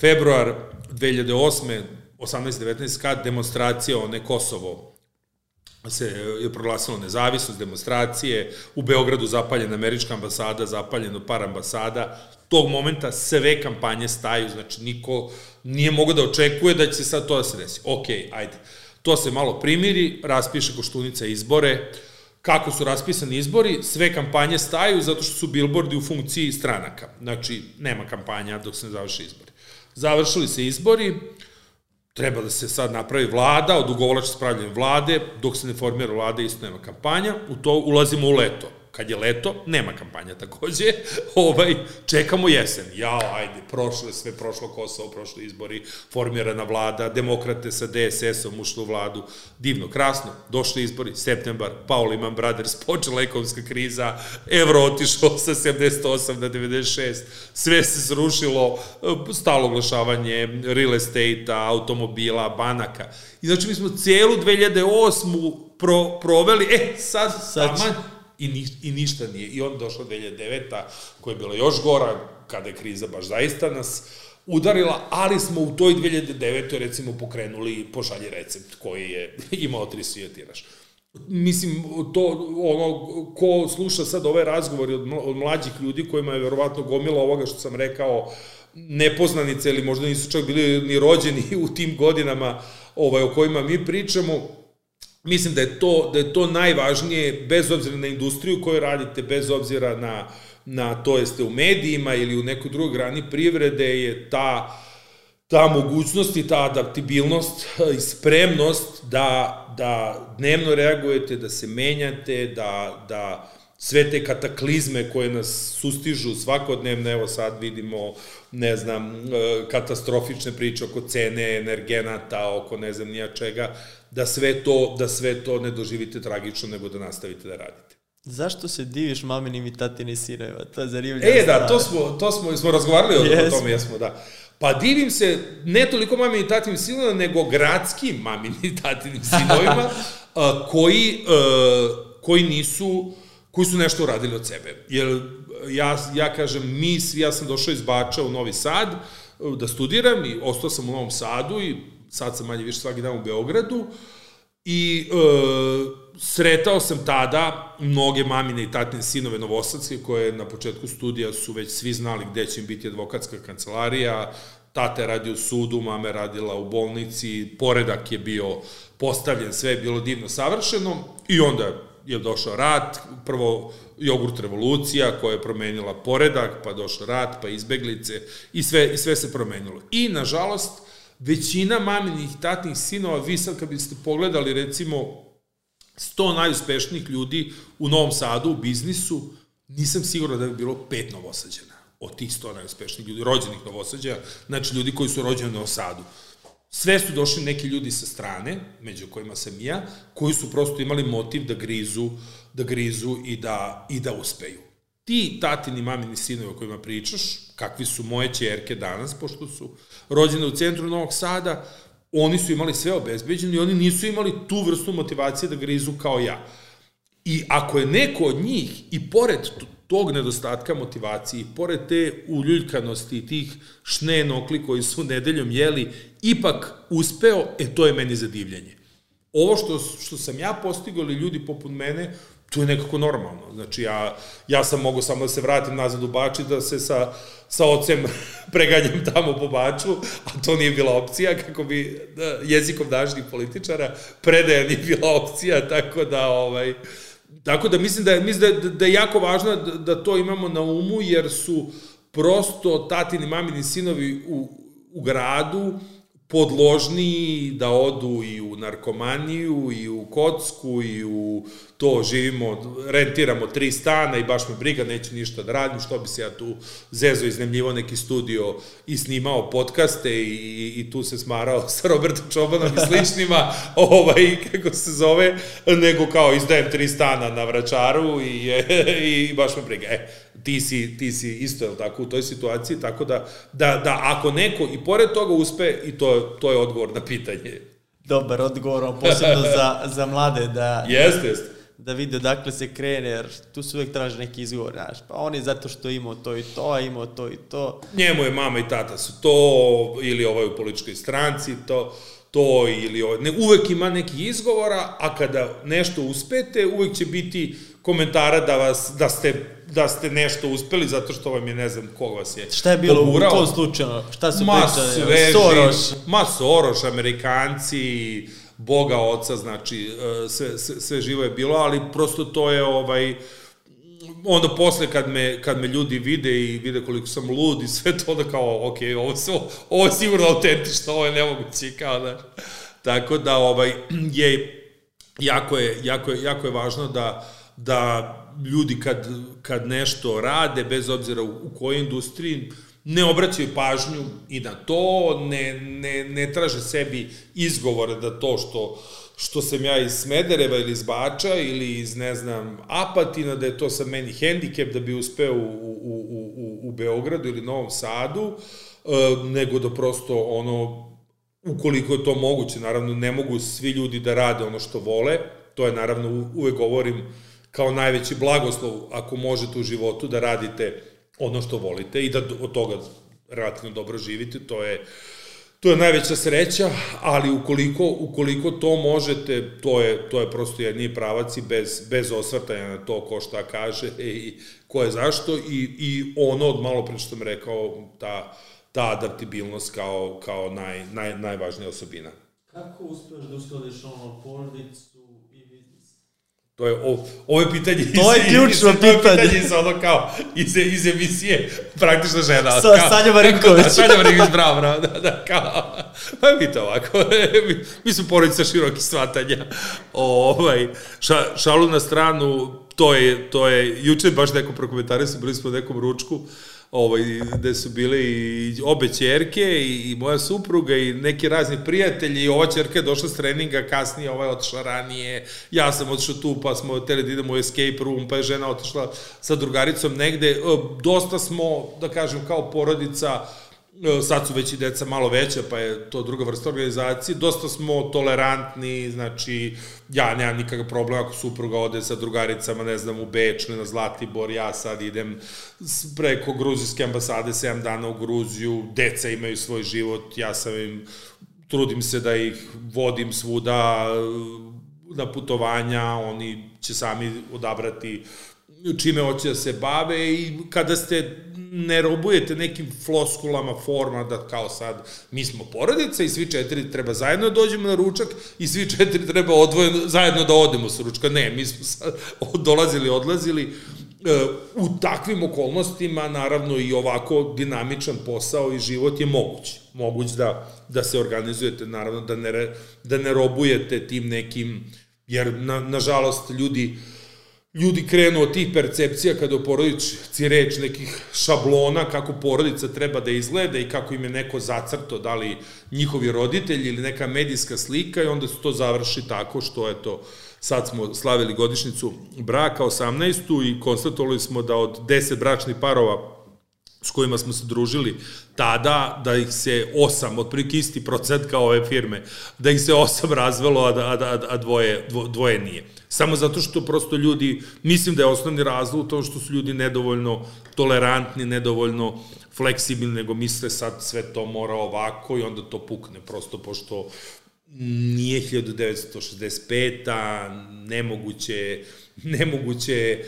Februar 2008. 18-19 kad demonstracija one Kosovo se je proglasilo nezavisnost, demonstracije, u Beogradu zapaljena američka ambasada, zapaljeno par ambasada, tog momenta sve kampanje staju, znači niko nije mogo da očekuje da će se sad to da se desi. Ok, ajde. To se malo primiri, raspiše Koštunica izbore, uh, kako su raspisani izbori, sve kampanje staju zato što su bilbordi u funkciji stranaka. Znači, nema kampanja dok se ne završi izbori. Završili se izbori, treba da se sad napravi vlada, odugovolač spravljanje vlade, dok se ne formira vlada isto nema kampanja, u to ulazimo u leto kad je leto, nema kampanja takođe, ovaj, čekamo jesen. Jao, ajde, prošlo je sve, prošlo Kosovo, prošlo izbori, formirana vlada, demokrate sa DSS-om ušlo u vladu, divno, krasno, došli izbori, septembar, Paul Lehman Brothers, počela ekonomska kriza, evro otišao sa 78 na 96, sve se srušilo, stalo oglašavanje real estate-a, automobila, banaka. I znači mi smo celu 2008 pro, proveli, e, sad, sad aman, i, ni, i ništa nije. I onda došla 2009. koja je bila još gora, kada je kriza baš zaista nas udarila, ali smo u toj 2009. recimo pokrenuli pošalji recept koji je imao tri svijatiraš. Mislim, to, ono, ko sluša sad ove razgovore od, od mlađih ljudi kojima je verovatno gomila ovoga što sam rekao, nepoznanice ili možda nisu čak bili ni rođeni u tim godinama ovaj, o kojima mi pričamo, Mislim da je to, da je to najvažnije, bez obzira na industriju koju radite, bez obzira na, na to jeste u medijima ili u nekoj drugoj grani privrede, je ta, ta mogućnost i ta adaptibilnost i spremnost da, da dnevno reagujete, da se menjate, da, da sve te kataklizme koje nas sustižu svakodnevno, evo sad vidimo, ne znam, e, katastrofične priče oko cene energenata, oko ne znam nija čega, da sve to, da sve to ne doživite tragično, nego da nastavite da radite. Zašto se diviš maminim i tatinim sineva? To je zanimljivo. E, da, to smo, to smo, smo razgovarali yes. o tome, jesmo, da. Pa divim se ne toliko maminim i tatinim sinovima, nego gradskim maminim i tatinim sinovima, koji, a, koji nisu koji su nešto uradili od sebe. Jer ja, ja kažem, mi svi, ja sam došao iz Bača u Novi Sad da studiram i ostao sam u Novom Sadu i sad sam manje više svaki dan u Beogradu i e, sretao sam tada mnoge mamine i tatine sinove Novosadske koje na početku studija su već svi znali gde će im biti advokatska kancelarija, tate radi u sudu, mame radila u bolnici, poredak je bio postavljen, sve je bilo divno savršeno i onda je došao rat, prvo jogurt revolucija koja je promenila poredak, pa došao rat, pa izbeglice i sve, i sve se promenilo. I, nažalost, većina maminih tatnih sinova, vi sad kad biste pogledali recimo 100 najuspešnijih ljudi u Novom Sadu, u biznisu, nisam siguran da bi bilo pet novosađena od tih 100 najuspešnijih ljudi, rođenih novosađa, znači ljudi koji su rođeni u Novom Sadu. Sve su došli neki ljudi sa strane, među kojima sam ja, koji su prosto imali motiv da grizu, da grizu i da, i da uspeju. Ti tatini, mamini sinovi o kojima pričaš, kakvi su moje čerke danas, pošto su rođene u centru Novog Sada, oni su imali sve obezbeđeno i oni nisu imali tu vrstu motivacije da grizu kao ja. I ako je neko od njih, i pored tog nedostatka motivacije, i pored te uljuljkanosti tih šnenokli koji su nedeljom jeli, ipak uspeo, e to je meni zadivljanje. Ovo što, što sam ja postigao ili ljudi poput mene, to je nekako normalno. Znači, ja, ja sam mogu samo da se vratim nazad u Bači, da se sa, sa ocem preganjam tamo po Baču, a to nije bila opcija, kako bi da, jezikom dažnih političara, predaja nije bila opcija, tako da, ovaj, tako da mislim da, mislim da, da je jako važno da, da to imamo na umu, jer su prosto tatini, mamini sinovi u, u gradu, podložniji da odu i u narkomaniju i u kocku i u to živimo, rentiramo tri stana i baš me briga, neću ništa da radim, što bi se ja tu zezo iznemljivo neki studio i snimao podcaste i, i tu se smarao sa Robertom Čobanom i sličnima, ovaj, kako se zove, nego kao izdajem tri stana na vračaru i, i baš me briga. E, ti si, ti si isto, je tako, u toj situaciji, tako da, da, da ako neko i pored toga uspe, i to, to je odgovor na pitanje. Dobar odgovor, posebno za, za mlade, da... Jeste, jeste da vide odakle se krene, jer tu se uvek traže neki izgovor, znaš, pa on je zato što imao to i to, a imao to i to. Njemu je mama i tata su to, ili ovaj u političkoj stranci, to, to ili ovo. Ne, uvek ima neki izgovora, a kada nešto uspete, uvek će biti komentara da vas, da ste da ste nešto uspeli zato što vam je ne znam ko vas je Šta je bilo poburao. u tom slučaju? Šta su ma, pričali? Soros. Ma Amerikanci, Boga Oca, znači e, sve, sve, sve živo je bilo, ali prosto to je ovaj onda posle kad me, kad me ljudi vide i vide koliko sam lud i sve to da kao, ok, ovo, se, ovo je sigurno autentično, ovo je nemoguće, kao da. Tako da ovaj, je, jako je, jako je, jako je važno da, da ljudi kad, kad nešto rade, bez obzira u, u kojoj industriji, ne obraćaju pažnju i na to, ne, ne, ne traže sebi izgovore da to što, što sam ja iz Smedereva ili iz Bača ili iz, ne znam, Apatina, da je to sa meni hendikep da bi uspeo u, u, u, u Beogradu ili Novom Sadu, e, nego da prosto ono, ukoliko je to moguće, naravno ne mogu svi ljudi da rade ono što vole, to je naravno uvek govorim kao najveći blagoslov ako možete u životu da radite ono što volite i da od toga relativno dobro živite, to je to je najveća sreća, ali ukoliko, ukoliko to možete, to je, to je prosto jedni pravac i bez, bez osvrtanja na to ko šta kaže i ko je zašto i, i ono od malo pre što sam rekao, ta, ta adaptibilnost kao, kao naj, naj, najvažnija osobina. Kako uspeš da uskladiš ono porodicu, To je, ovo, ovo je pitanje to je ključno iz, pitanje. To je pitanje iz ono kao, iz, iz emisije, praktično žena. Sa, kao, Sanja Marinković. Da, Sanja Marinković, bravo, bravo, da, da, kao, pa mi to ovako, mi, mi smo porodica širokih svatanja. Ovaj, ša, šalu na stranu, to je, to je, juče baš neko prokomentarisao, bili smo u nekom ručku, ovaj, gde su bile i obe čerke i, i moja supruga i neki razni prijatelji i ova čerka je došla s treninga kasnije, ovaj otišla ranije, ja sam otišao tu pa smo teli da idemo u escape room, pa je žena otišla sa drugaricom negde. E, dosta smo, da kažem, kao porodica, E, sad su već i deca malo veća, pa je to druga vrsta organizacije, dosta smo tolerantni, znači, ja nemam nikakav problem ako supruga ode sa drugaricama, ne znam, u Beč ili na Zlatibor, ja sad idem preko gruzijske ambasade 7 dana u Gruziju, deca imaju svoj život, ja sam im, trudim se da ih vodim svuda e, na putovanja, oni će sami odabrati čime hoće da se bave i kada ste ne robujete nekim floskulama forma da kao sad mi smo porodica i svi četiri treba zajedno da dođemo na ručak i svi četiri treba odvojeno zajedno da odemo sa ručka. Ne, mi smo sad dolazili, odlazili. E, u takvim okolnostima, naravno, i ovako dinamičan posao i život je moguć. Moguć da, da se organizujete, naravno, da ne, da ne robujete tim nekim, jer, na, nažalost, ljudi ljudi krenu od tih percepcija kada u porodici reč nekih šablona kako porodica treba da izgleda i kako im je neko zacrto, da li njihovi roditelji ili neka medijska slika i onda se to završi tako što je to sad smo slavili godišnicu braka 18. i konstatovali smo da od 10 bračnih parova s kojima smo se družili tada, da ih se osam, otprilike isti procent kao ove firme, da ih se osam razvelo, a, a, a, a dvoje, dvoje nije. Samo zato što prosto ljudi, mislim da je osnovni razlog u tom što su ljudi nedovoljno tolerantni, nedovoljno fleksibilni, nego misle sad sve to mora ovako i onda to pukne, prosto pošto nije 1965-a, nemoguće, nemoguće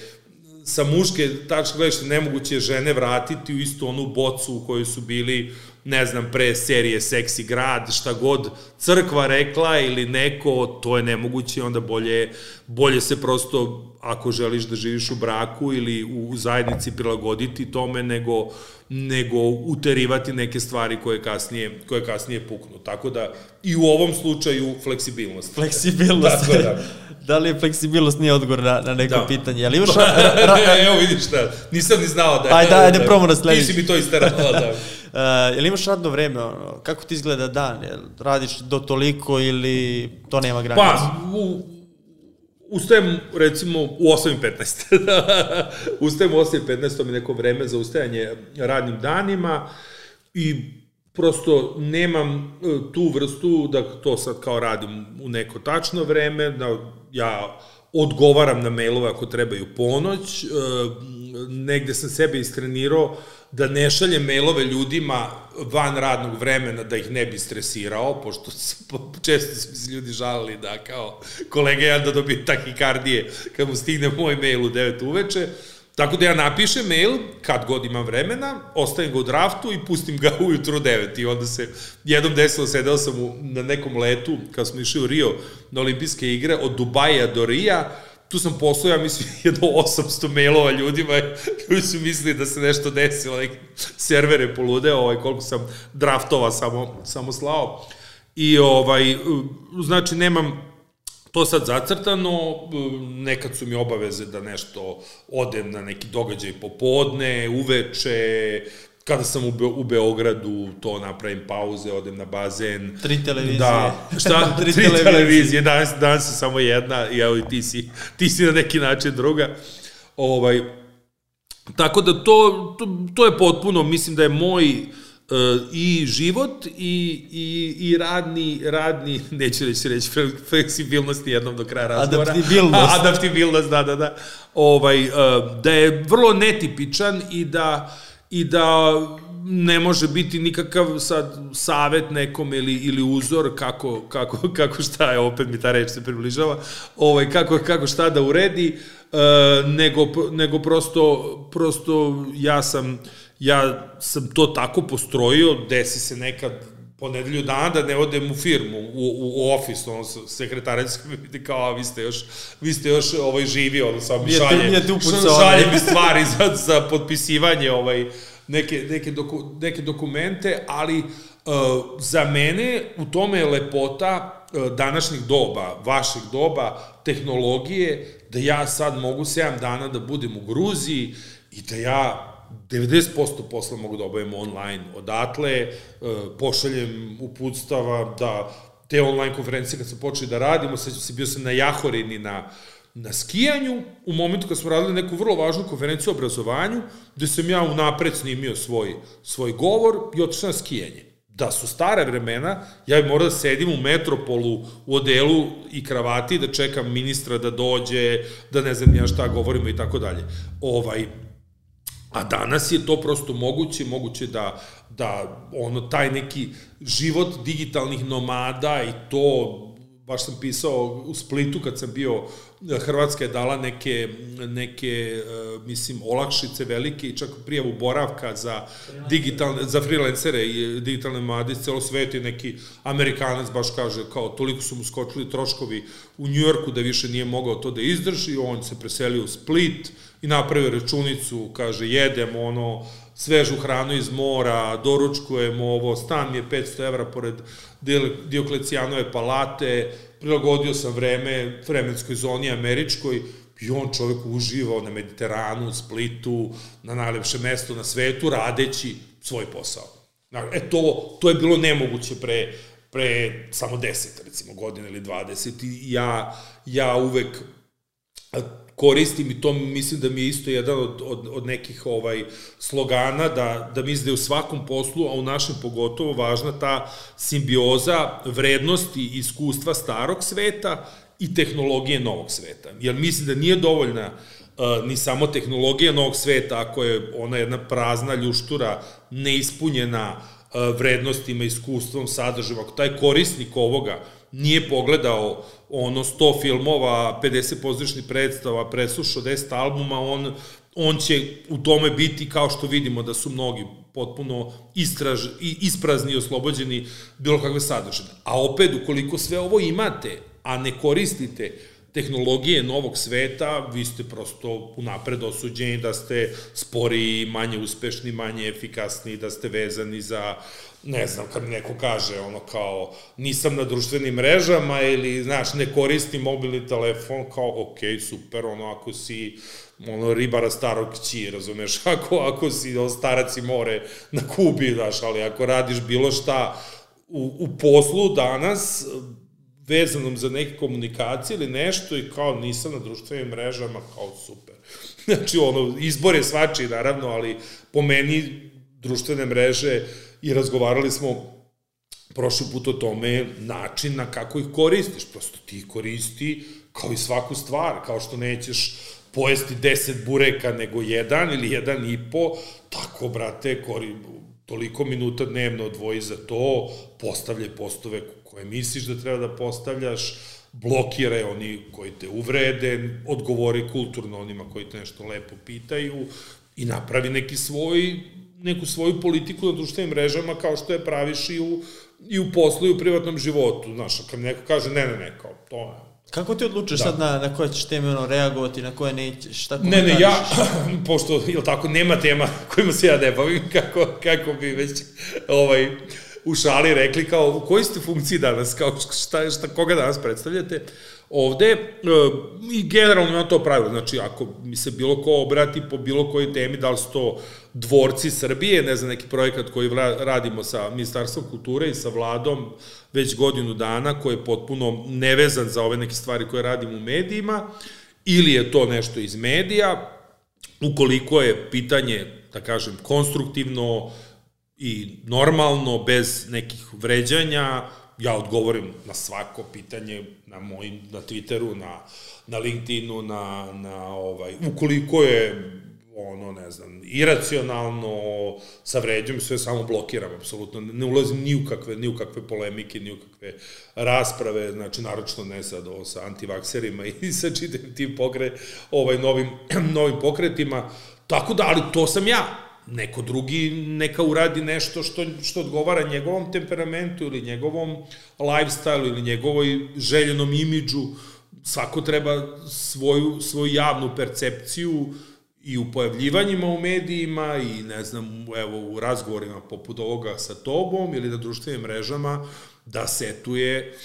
sa muške tačke gledašte nemoguće žene vratiti u istu onu bocu u kojoj su bili ne znam, pre serije Seksi grad, šta god crkva rekla ili neko, to je nemoguće, onda bolje, bolje se prosto, ako želiš da živiš u braku ili u zajednici prilagoditi tome, nego, nego uterivati neke stvari koje kasnije, koje kasnije puknu. Tako da i u ovom slučaju fleksibilnost. Fleksibilnost. Tako da. da li je fleksibilnost nije odgovor na, na neko da. pitanje? Ali imaš... Ra, ra, ra, Evo vidiš šta, nisam ni znao da... Ajde, ajde, da, probamo da sledeći. Ti si mi to isterao, da. Uh, jel imaš radno vreme? Ono, kako ti izgleda dan? Jel radiš do toliko ili to nema granica? Pa, u, ustajem recimo u 8.15. ustajem u 8.15, to mi neko vreme za ustajanje radnim danima i prosto nemam e, tu vrstu da to sad kao radim u neko tačno vreme, da ja odgovaram na mailove ako trebaju ponoć, e, negde sam sebe istrenirao da ne šaljem mailove ljudima van radnog vremena da ih ne bi stresirao, pošto često su se ljudi žalili da kao kolega ja da dobije takikardije kad mu stigne moj mail u 9 uveče, Tako da ja napišem mail, kad god imam vremena, ostavim ga u draftu i pustim ga ujutro u 9. I onda se jednom desilo, sedeo sam u, na nekom letu, kad smo išli u Rio na olimpijske igre, od Dubaja do Rija, tu sam poslao, ja mislim, jedno 800 mailova ljudima koji su mislili da se nešto desilo, neki servere polude, ovaj, koliko sam draftova samo, samo slao. I ovaj, znači, nemam to sad zacrtano, nekad su mi obaveze da nešto odem na neki događaj popodne, uveče, kada sam u, Be u Beogradu, to napravim pauze, odem na bazen. Tri televizije. Da, šta? Tri, Tri televizije. televizije. Danas, danas je samo jedna i evo i ti si, ti si na neki način druga. Ovaj, tako da to, to, to je potpuno, mislim da je moj uh, i život i, i, i radni, radni, neću reći reći fleksibilnost jednom do kraja razgovora. Adaptibilnost. Adaptibilnost, da, da, da. Ovaj, uh, da je vrlo netipičan i da i da ne može biti nikakav sad savet nekom ili, ili uzor kako, kako, kako šta je, opet mi ta reč se približava, ovaj, kako, kako šta da uredi, e, nego, nego prosto, prosto ja sam, ja sam to tako postrojio, desi se nekad po nedelju dana da ne odem u firmu, u, u, u ofis, ono, sekretarica mi vidi kao, a vi ste još, vi ste još ovaj, živi, ono, sam šalje, šalje mi stvari za, za potpisivanje, ovaj, neke, neke, doku, neke dokumente, ali uh, za mene u tome je lepota uh, današnjih doba, vaših doba, tehnologije, da ja sad mogu 7 dana da budem u Gruziji i da ja 90% posla mogu da obavim online odatle, e, pošaljem uputstava da te online konferencije kad sam počeli da radimo, sad se bio sam na Jahorini na, na skijanju, u momentu kad smo radili neku vrlo važnu konferenciju o obrazovanju, gde sam ja unapred snimio svoj, svoj govor i otišao na skijanje. Da su stare vremena, ja bi morao da sedim u metropolu u odelu i kravati, da čekam ministra da dođe, da ne znam ja šta govorimo i tako dalje. Ovaj, A danas je to prosto moguće, moguće da, da ono, taj neki život digitalnih nomada i to baš sam pisao u Splitu kad sam bio, Hrvatska je dala neke, neke mislim, olakšice velike i čak prijavu boravka za digitalne, za freelancere i digitalne mlade celo svet i neki Amerikanac baš kaže kao toliko su mu skočili troškovi u Njujorku da više nije mogao to da izdrži, on se preselio u Split i napravio računicu, kaže jedemo ono, svežu hranu iz mora, doručkujemo ovo, stan mi je 500 evra pored Dioklecijanove palate, prilagodio sam vreme vremenskoj zoni američkoj, i on čovek uživao na Mediteranu, Splitu, na najlepše mesto na svetu, radeći svoj posao. E to, to je bilo nemoguće pre, pre samo 10, recimo, godine ili 20 i ja, ja uvek koristim i to mislim da mi je isto jedan od, od, od nekih ovaj slogana da, da mislim da je u svakom poslu, a u našem pogotovo važna ta simbioza vrednosti i iskustva starog sveta i tehnologije novog sveta. Jer mislim da nije dovoljna uh, ni samo tehnologija novog sveta, ako je ona jedna prazna ljuštura, neispunjena uh, vrednostima, iskustvom, sadržajem, ako taj korisnik ovoga nije pogledao ono 100 filmova, 50 pozorišnih predstava, preslušao 10 albuma, on, on će u tome biti kao što vidimo da su mnogi potpuno istraž, isprazni i oslobođeni bilo kakve sadržine. A opet, ukoliko sve ovo imate, a ne koristite tehnologije novog sveta, vi ste prosto unapred osuđeni da ste spori, manje uspešni, manje efikasni, da ste vezani za ne znam, kad neko kaže ono kao nisam na društvenim mrežama ili, znaš, ne koristim mobilni telefon, kao, ok, super, ono, ako si ono, ribara starog kći, razumeš, ako, ako si o staraci more na Kubi, znaš, ali ako radiš bilo šta u, u poslu danas, vezanom za neke komunikacije ili nešto i kao nisam na društvenim mrežama, kao super. Znači, ono, izbor je svačiji, naravno, ali po meni društvene mreže i razgovarali smo prošli put o tome način na kako ih koristiš. Prosto ti koristi kao i svaku stvar, kao što nećeš pojesti 10 bureka nego jedan ili jedan i po, tako, brate, kori, toliko minuta dnevno odvoji za to, postavljaj postove koje misliš da treba da postavljaš, blokiraj oni koji te uvrede, odgovori kulturno onima koji te nešto lepo pitaju i napravi neki svoj neku svoju politiku na društvenim mrežama kao što je praviš i u, i u poslu i u privatnom životu. Znaš, kad neko kaže ne, ne, ne, kao to je Kako ti odlučuješ da. sad na, na koje ćeš teme ono, reagovati, na koje nećeš, tako Ne, ne, ja, pošto, jel tako, nema tema kojima se ja ne bavim, kako, kako bi već, ovaj, u šali rekli kao, u kojoj ste funkciji danas, kao šta, šta, koga danas predstavljate, ovde, e, i generalno ima to pravilo, znači ako mi se bilo ko obrati po bilo kojoj temi, da li su to dvorci Srbije, ne znam, neki projekat koji radimo sa Ministarstvom kulture i sa vladom već godinu dana, koji je potpuno nevezan za ove neke stvari koje radimo u medijima, ili je to nešto iz medija, ukoliko je pitanje, da kažem, konstruktivno i normalno, bez nekih vređanja, ja odgovorim na svako pitanje na mojim, na Twitteru, na, na LinkedInu, na, na ovaj, ukoliko je ono, ne znam, iracionalno, sa vređom, sve samo blokiram, apsolutno, ne ulazim ni u kakve, ni u kakve polemike, ni u kakve rasprave, znači, naročno ne sad ovo sa antivakserima i sa čitim tim pokre, ovaj, novim, novim pokretima, tako da, ali to sam ja, neko drugi neka uradi nešto što, što odgovara njegovom temperamentu ili njegovom lifestyle ili njegovoj željenom imidžu, svako treba svoju, svoju javnu percepciju i u pojavljivanjima u medijima i ne znam, evo u razgovorima poput ovoga sa tobom ili na društvenim mrežama da setuje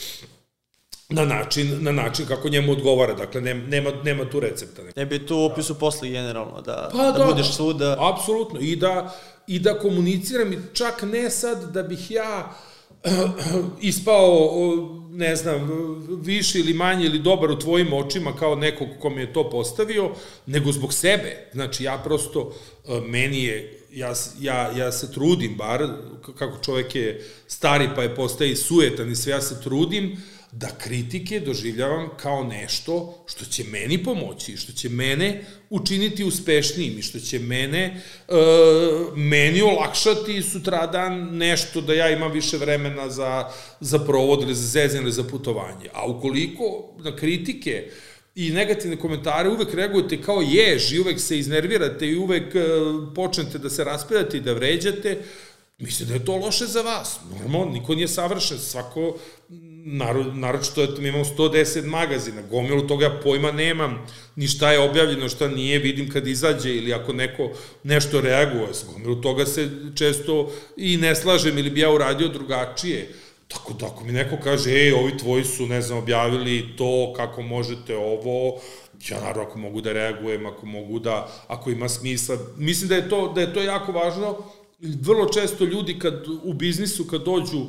na način, na način kako njemu odgovara. Dakle, nema, nema, nema tu recepta. Ne bi tu opisu posle generalno, da, pa, da, da budeš svuda. Apsolutno. I da, I da komuniciram, čak ne sad da bih ja ispao, ne znam, više ili manje ili dobar u tvojim očima kao nekog ko mi je to postavio, nego zbog sebe. Znači, ja prosto, e, meni je, ja, ja, ja se trudim, bar, kako čovek je stari pa je postaje sujetan i sve, ja se trudim da kritike doživljavam kao nešto što će meni pomoći, što će mene učiniti uspešnijim i što će mene, e, meni olakšati sutradan nešto da ja imam više vremena za, za provod ili za zezanje ili za putovanje. A ukoliko na kritike i negativne komentare uvek reagujete kao jež i uvek se iznervirate i uvek e, počnete da se raspredate i da vređate, Mislim da je to loše za vas. Normalno, niko nije savršen. Svako, naročito, eto, mi imamo 110 magazina, gomilu toga ja pojma nemam, ni šta je objavljeno, šta nije, vidim kad izađe, ili ako neko nešto reaguje, s gomilu toga se često i ne slažem, ili bi ja uradio drugačije. Tako da ako mi neko kaže, ej, ovi tvoji su, ne znam, objavili to, kako možete ovo, ja naravno ako mogu da reagujem, ako mogu da, ako ima smisla. Mislim da je to, da je to jako važno, vrlo često ljudi kad u biznisu kad dođu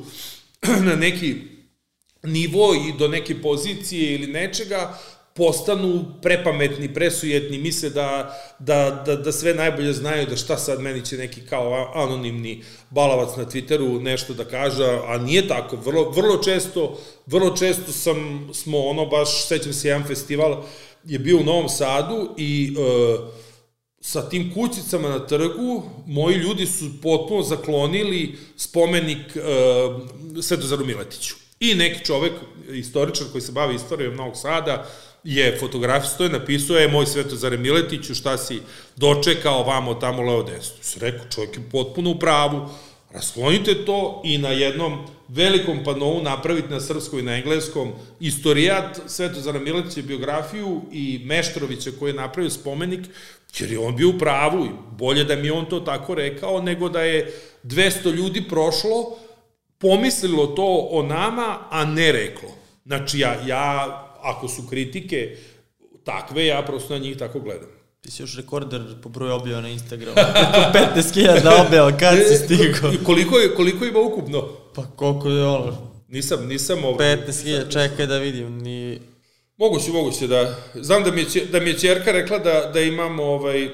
na neki nivo i do neke pozicije ili nečega, postanu prepametni, presujetni, misle da, da, da, da sve najbolje znaju, da šta sad meni će neki kao anonimni balavac na Twitteru nešto da kaže, a nije tako. Vrlo, vrlo često, vrlo često sam, smo ono baš, sećam se jedan festival, je bio u Novom Sadu i uh, sa tim kućicama na trgu, moji ljudi su potpuno zaklonili spomenik uh, Svetozaru Miletiću. I neki čovek, istoričar koji se bavi istorijom Novog Sada, je fotografistoj, napisao je moj Svetozare Miletiću, šta si dočekao vamo tamo leo desno. Se rekao, čovjek je potpuno u pravu, rasklonite to i na jednom velikom panovu napraviti na srpskom i na engleskom istorijat Svetozara Miletića biografiju i Meštrovića koji je napravio spomenik Jer je on bio u pravu i bolje da mi on to tako rekao, nego da je 200 ljudi prošlo, pomislilo to o nama, a ne reklo. Znači, ja, ja ako su kritike takve, ja prosto na njih tako gledam. Ti si još rekorder po broju objava na Instagramu. 15.000 objava, kad si stigao? koliko, je, koliko ima ukupno? Pa koliko je ono? Nisam, nisam... Ovaj, 15.000, čekaj da vidim, ni... Moguće, moguće da... Znam da mi je, da mi je čerka rekla da, da imamo ovaj,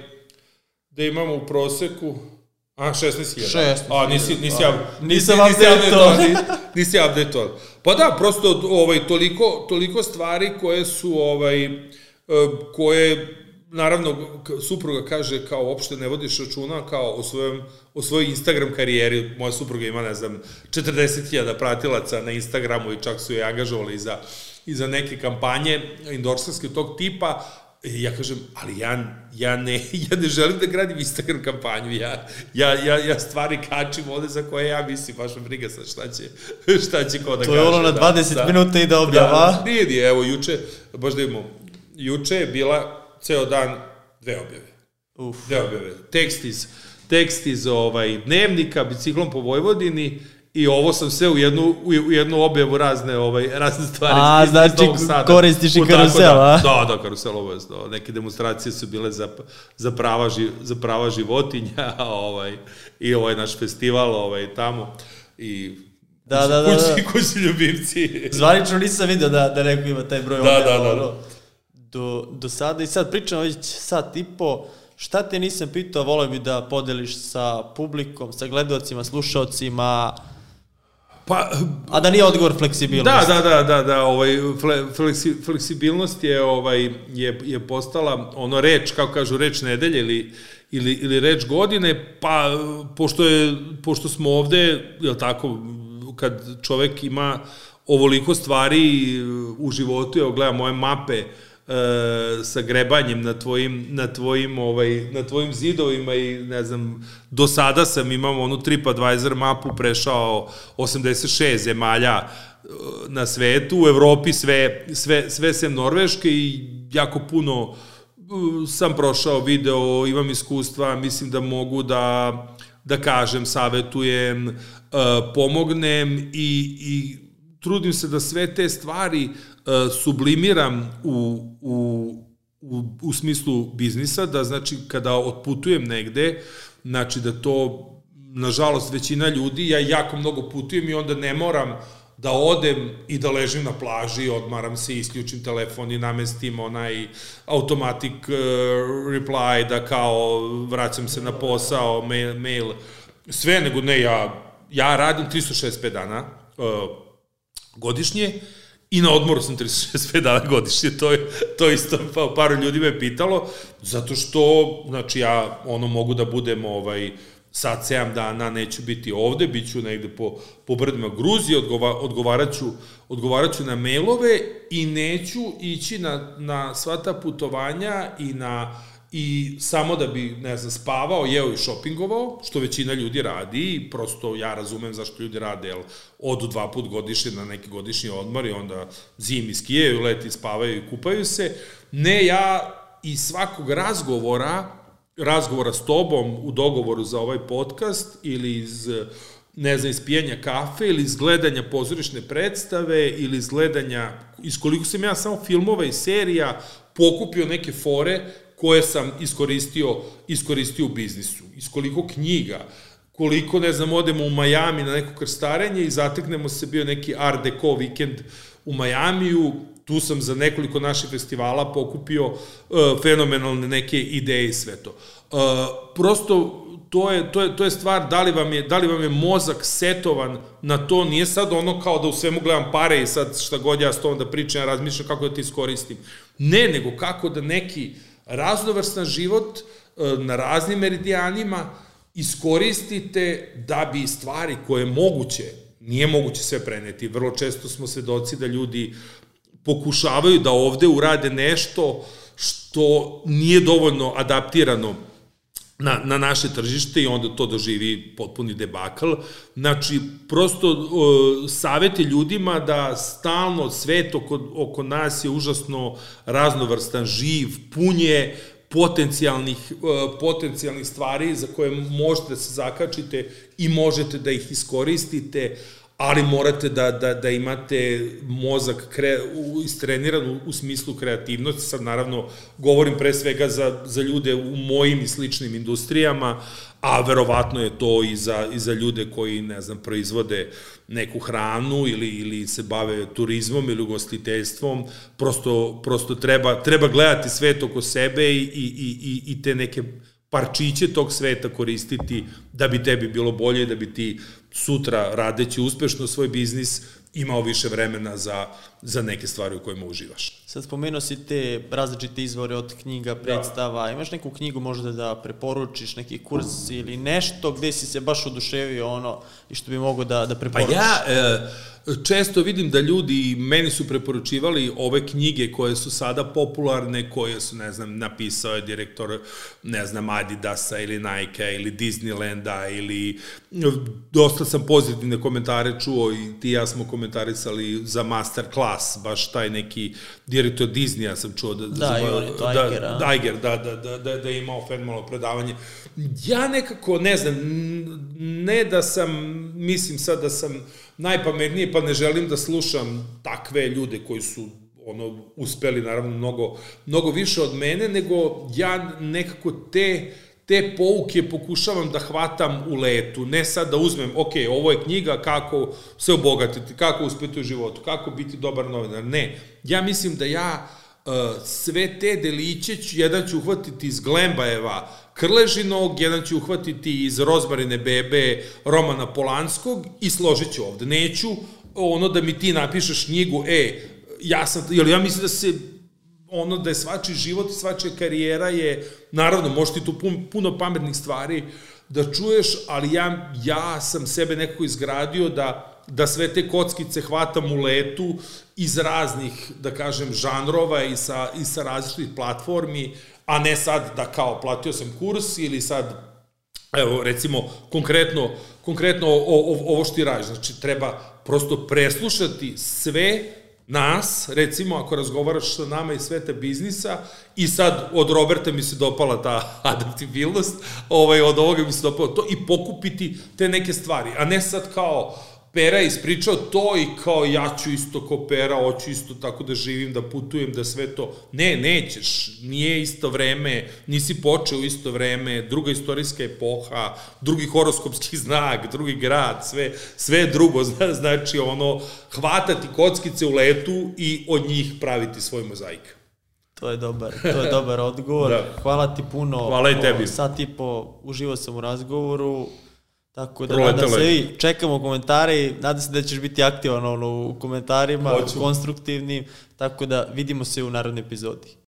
da imamo u proseku A, 16.000. 16. A, nisi, nisi, ja, nisam update-ovan. Nisi update Pa da, prosto ovaj, toliko, toliko stvari koje su, ovaj, e, koje, naravno, supruga kaže kao uopšte ne vodiš računa kao o, svojom, o svojoj Instagram karijeri. Moja supruga ima, ne znam, 40.000 pratilaca na Instagramu i čak su je angažovali za i za neke kampanje endorserske tog tipa, ja kažem, ali ja, ja, ne, ja ne želim da gradim Instagram kampanju, ja, ja, ja, ja stvari kačim ovde za koje ja mislim, baš me briga sad šta će, šta će ko da kaže. To je ono na 20 da, minuta i da objava. Da, nije, nije, evo, juče, baš da imamo, juče je bila ceo dan dve objave. Uf. Dve objave. Tekst iz, tekst iz ovaj, dnevnika, biciklom po Vojvodini, I ovo sam sve u jednu, u jednu objavu razne, ovaj, razne stvari. A, iz, znači iz koristiš i karusel, da, a? Da, da, karusel obavezno. Neke demonstracije su bile za, za, prava, ži, za prava životinja, ovaj, i ovaj naš festival ovaj, tamo. I Da, da, da. Kući, da. kući ljubimci. Zvanično nisam vidio da, da neko ima taj broj da, objava. Da, da, da. Do, do sada i sad pričamo već sat i po. Šta te nisam pitao, volio bi da podeliš sa publikom, sa gledalcima, slušalcima, Pa, A da nije odgovor fleksibilnost. Da, da, da, da, da ovaj, fleksi, fleksibilnost je, ovaj, je, je postala ono reč, kako kažu, reč nedelje ili, ili, ili reč godine, pa pošto, je, pošto smo ovde, je tako, kad čovek ima ovoliko stvari u životu, evo gledam moje mape, e, sa grebanjem na tvojim, na tvojim, ovaj, na tvojim zidovima i ne znam, do sada sam imao onu TripAdvisor mapu prešao 86 zemalja e, na svetu, u Evropi sve, sve, sve sem Norveške i jako puno e, sam prošao video, imam iskustva, mislim da mogu da, da kažem, savetujem, e, pomognem i, i trudim se da sve te stvari uh, sublimiram u, u, u, u smislu biznisa, da znači kada otputujem negde, znači da to, nažalost, većina ljudi, ja jako mnogo putujem i onda ne moram da odem i da ležim na plaži, odmaram se, isključim telefon i namestim onaj automatic uh, reply da kao vraćam se na posao, mail, mail sve, nego ne, ja, ja radim 365 dana, uh, godišnje I na odmoru sam 365 dana godišnje, to je, to isto pa, par ljudi me pitalo, zato što, znači, ja ono mogu da budem ovaj, sad 7 dana neću biti ovde, bit ću negde po, po brdima Gruzije, odgova, odgovaraću, odgovaraću na mailove i neću ići na, na sva ta putovanja i na i samo da bi, ne znam, spavao, jeo i šopingovao, što većina ljudi radi i prosto ja razumem zašto ljudi rade, jel odu dva put godišnje na neki godišnji odmor i onda zimi skijaju, leti spavaju i kupaju se. Ne, ja iz svakog razgovora, razgovora s tobom u dogovoru za ovaj podcast ili iz ne znam, iz pijanja kafe ili iz gledanja pozorišne predstave ili iz gledanja, iz koliko sam ja samo filmova i serija pokupio neke fore koje sam iskoristio, iskoristio u biznisu. Iz koliko knjiga, koliko, ne znam, odemo u Majami na neko krstarenje i zateknemo se bio neki Art Deco vikend u Majamiju, tu sam za nekoliko naših festivala pokupio uh, fenomenalne neke ideje i sve to. Uh, prosto to je, to, je, to je stvar da li, vam je, da li vam je mozak setovan na to, nije sad ono kao da u svemu gledam pare i sad šta god ja s tom da pričam, ja razmišljam kako da ti iskoristim. Ne, nego kako da neki uh, raznovrstan život e, na raznim meridijanima iskoristite da bi stvari koje je moguće, nije moguće sve preneti, vrlo često smo svedoci da ljudi pokušavaju da ovde urade nešto što nije dovoljno adaptirano na, na naše tržište i onda to doživi potpuni debakl. Znači, prosto uh, savete ljudima da stalno svet oko, oko nas je užasno raznovrstan, živ, punje potencijalnih, uh, potencijalnih stvari za koje možete da se zakačite i možete da ih iskoristite, ali morate da, da, da imate mozak kre, u, istreniran u, u smislu kreativnosti. Sad naravno govorim pre svega za, za ljude u mojim i sličnim industrijama, a verovatno je to i za, i za ljude koji, ne znam, proizvode neku hranu ili, ili se bave turizmom ili ugostiteljstvom, prosto, prosto treba, treba gledati svet oko sebe i, i, i, i te neke parčiće tog sveta koristiti da bi tebi bilo bolje, da bi ti sutra radeći uspešno svoj biznis imao više vremena za, za neke stvari u kojima uživaš. Sad spomenuo si te različite izvore od knjiga, da. predstava, da. imaš neku knjigu možda da preporučiš, neki kurs ili nešto gde si se baš oduševio ono i što bi mogo da, da preporučiš? Pa ja, e, često vidim da ljudi meni su preporučivali ove knjige koje su sada popularne, koje su, ne znam, napisao je direktor, ne znam, Adidasa ili Nike ili Disneylanda ili dosta sam pozitivne komentare čuo i ti ja smo komentarisali za master class, baš taj neki direktor Disneya sam čuo da, da, za, i on je to da, Iger, da, da, da, da, da je imao fenomenalno predavanje. Ja nekako, ne znam, ne da sam, mislim sad da sam najpametniji, pa ne želim da slušam takve ljude koji su ono uspeli naravno mnogo mnogo više od mene nego ja nekako te te pouke pokušavam da hvatam u letu, ne sad da uzmem, ok, ovo je knjiga kako se obogatiti, kako uspeti u životu, kako biti dobar novinar, ne. Ja mislim da ja uh, sve te deliće ću, jedan ću uhvatiti iz Glembajeva, Krležinog, jedan ću uhvatiti iz Rozmarine bebe Romana Polanskog i složit ću ovde. Neću ono da mi ti napišeš knjigu, e, ja sam, jer ja mislim da se ono da je svačiji život i svačija karijera je, naravno, možeš ti tu puno pametnih stvari da čuješ, ali ja, ja sam sebe nekako izgradio da da sve te kockice hvatam u letu iz raznih, da kažem, žanrova i sa, i sa različitih platformi, a ne sad da kao platio sam kurs ili sad evo recimo konkretno konkretno o, o, ovo što ti radiš. Znači treba prosto preslušati sve nas, recimo ako razgovaraš sa nama iz sveta biznisa i sad od Roberta mi se dopala ta adaptibilnost, ovaj, od ovoga mi se dopala to i pokupiti te neke stvari, a ne sad kao Pera ispričao to i kao ja ću isto ko Pera, hoću isto tako da živim, da putujem, da sve to. Ne, nećeš, nije isto vreme, nisi počeo isto vreme, druga istorijska epoha, drugi horoskopski znak, drugi grad, sve, sve drugo, znači ono, hvatati kockice u letu i od njih praviti svoj mozaik. To je dobar, to je dobar odgovor. da. Hvala ti puno. Hvala i tebi. Sat i po uživo sam u razgovoru. Tako da Proletelo nadam se i čekamo komentare i nadam se da ćeš biti aktivan ono, u komentarima, Hoću. konstruktivnim, tako da vidimo se u narodnoj epizodi.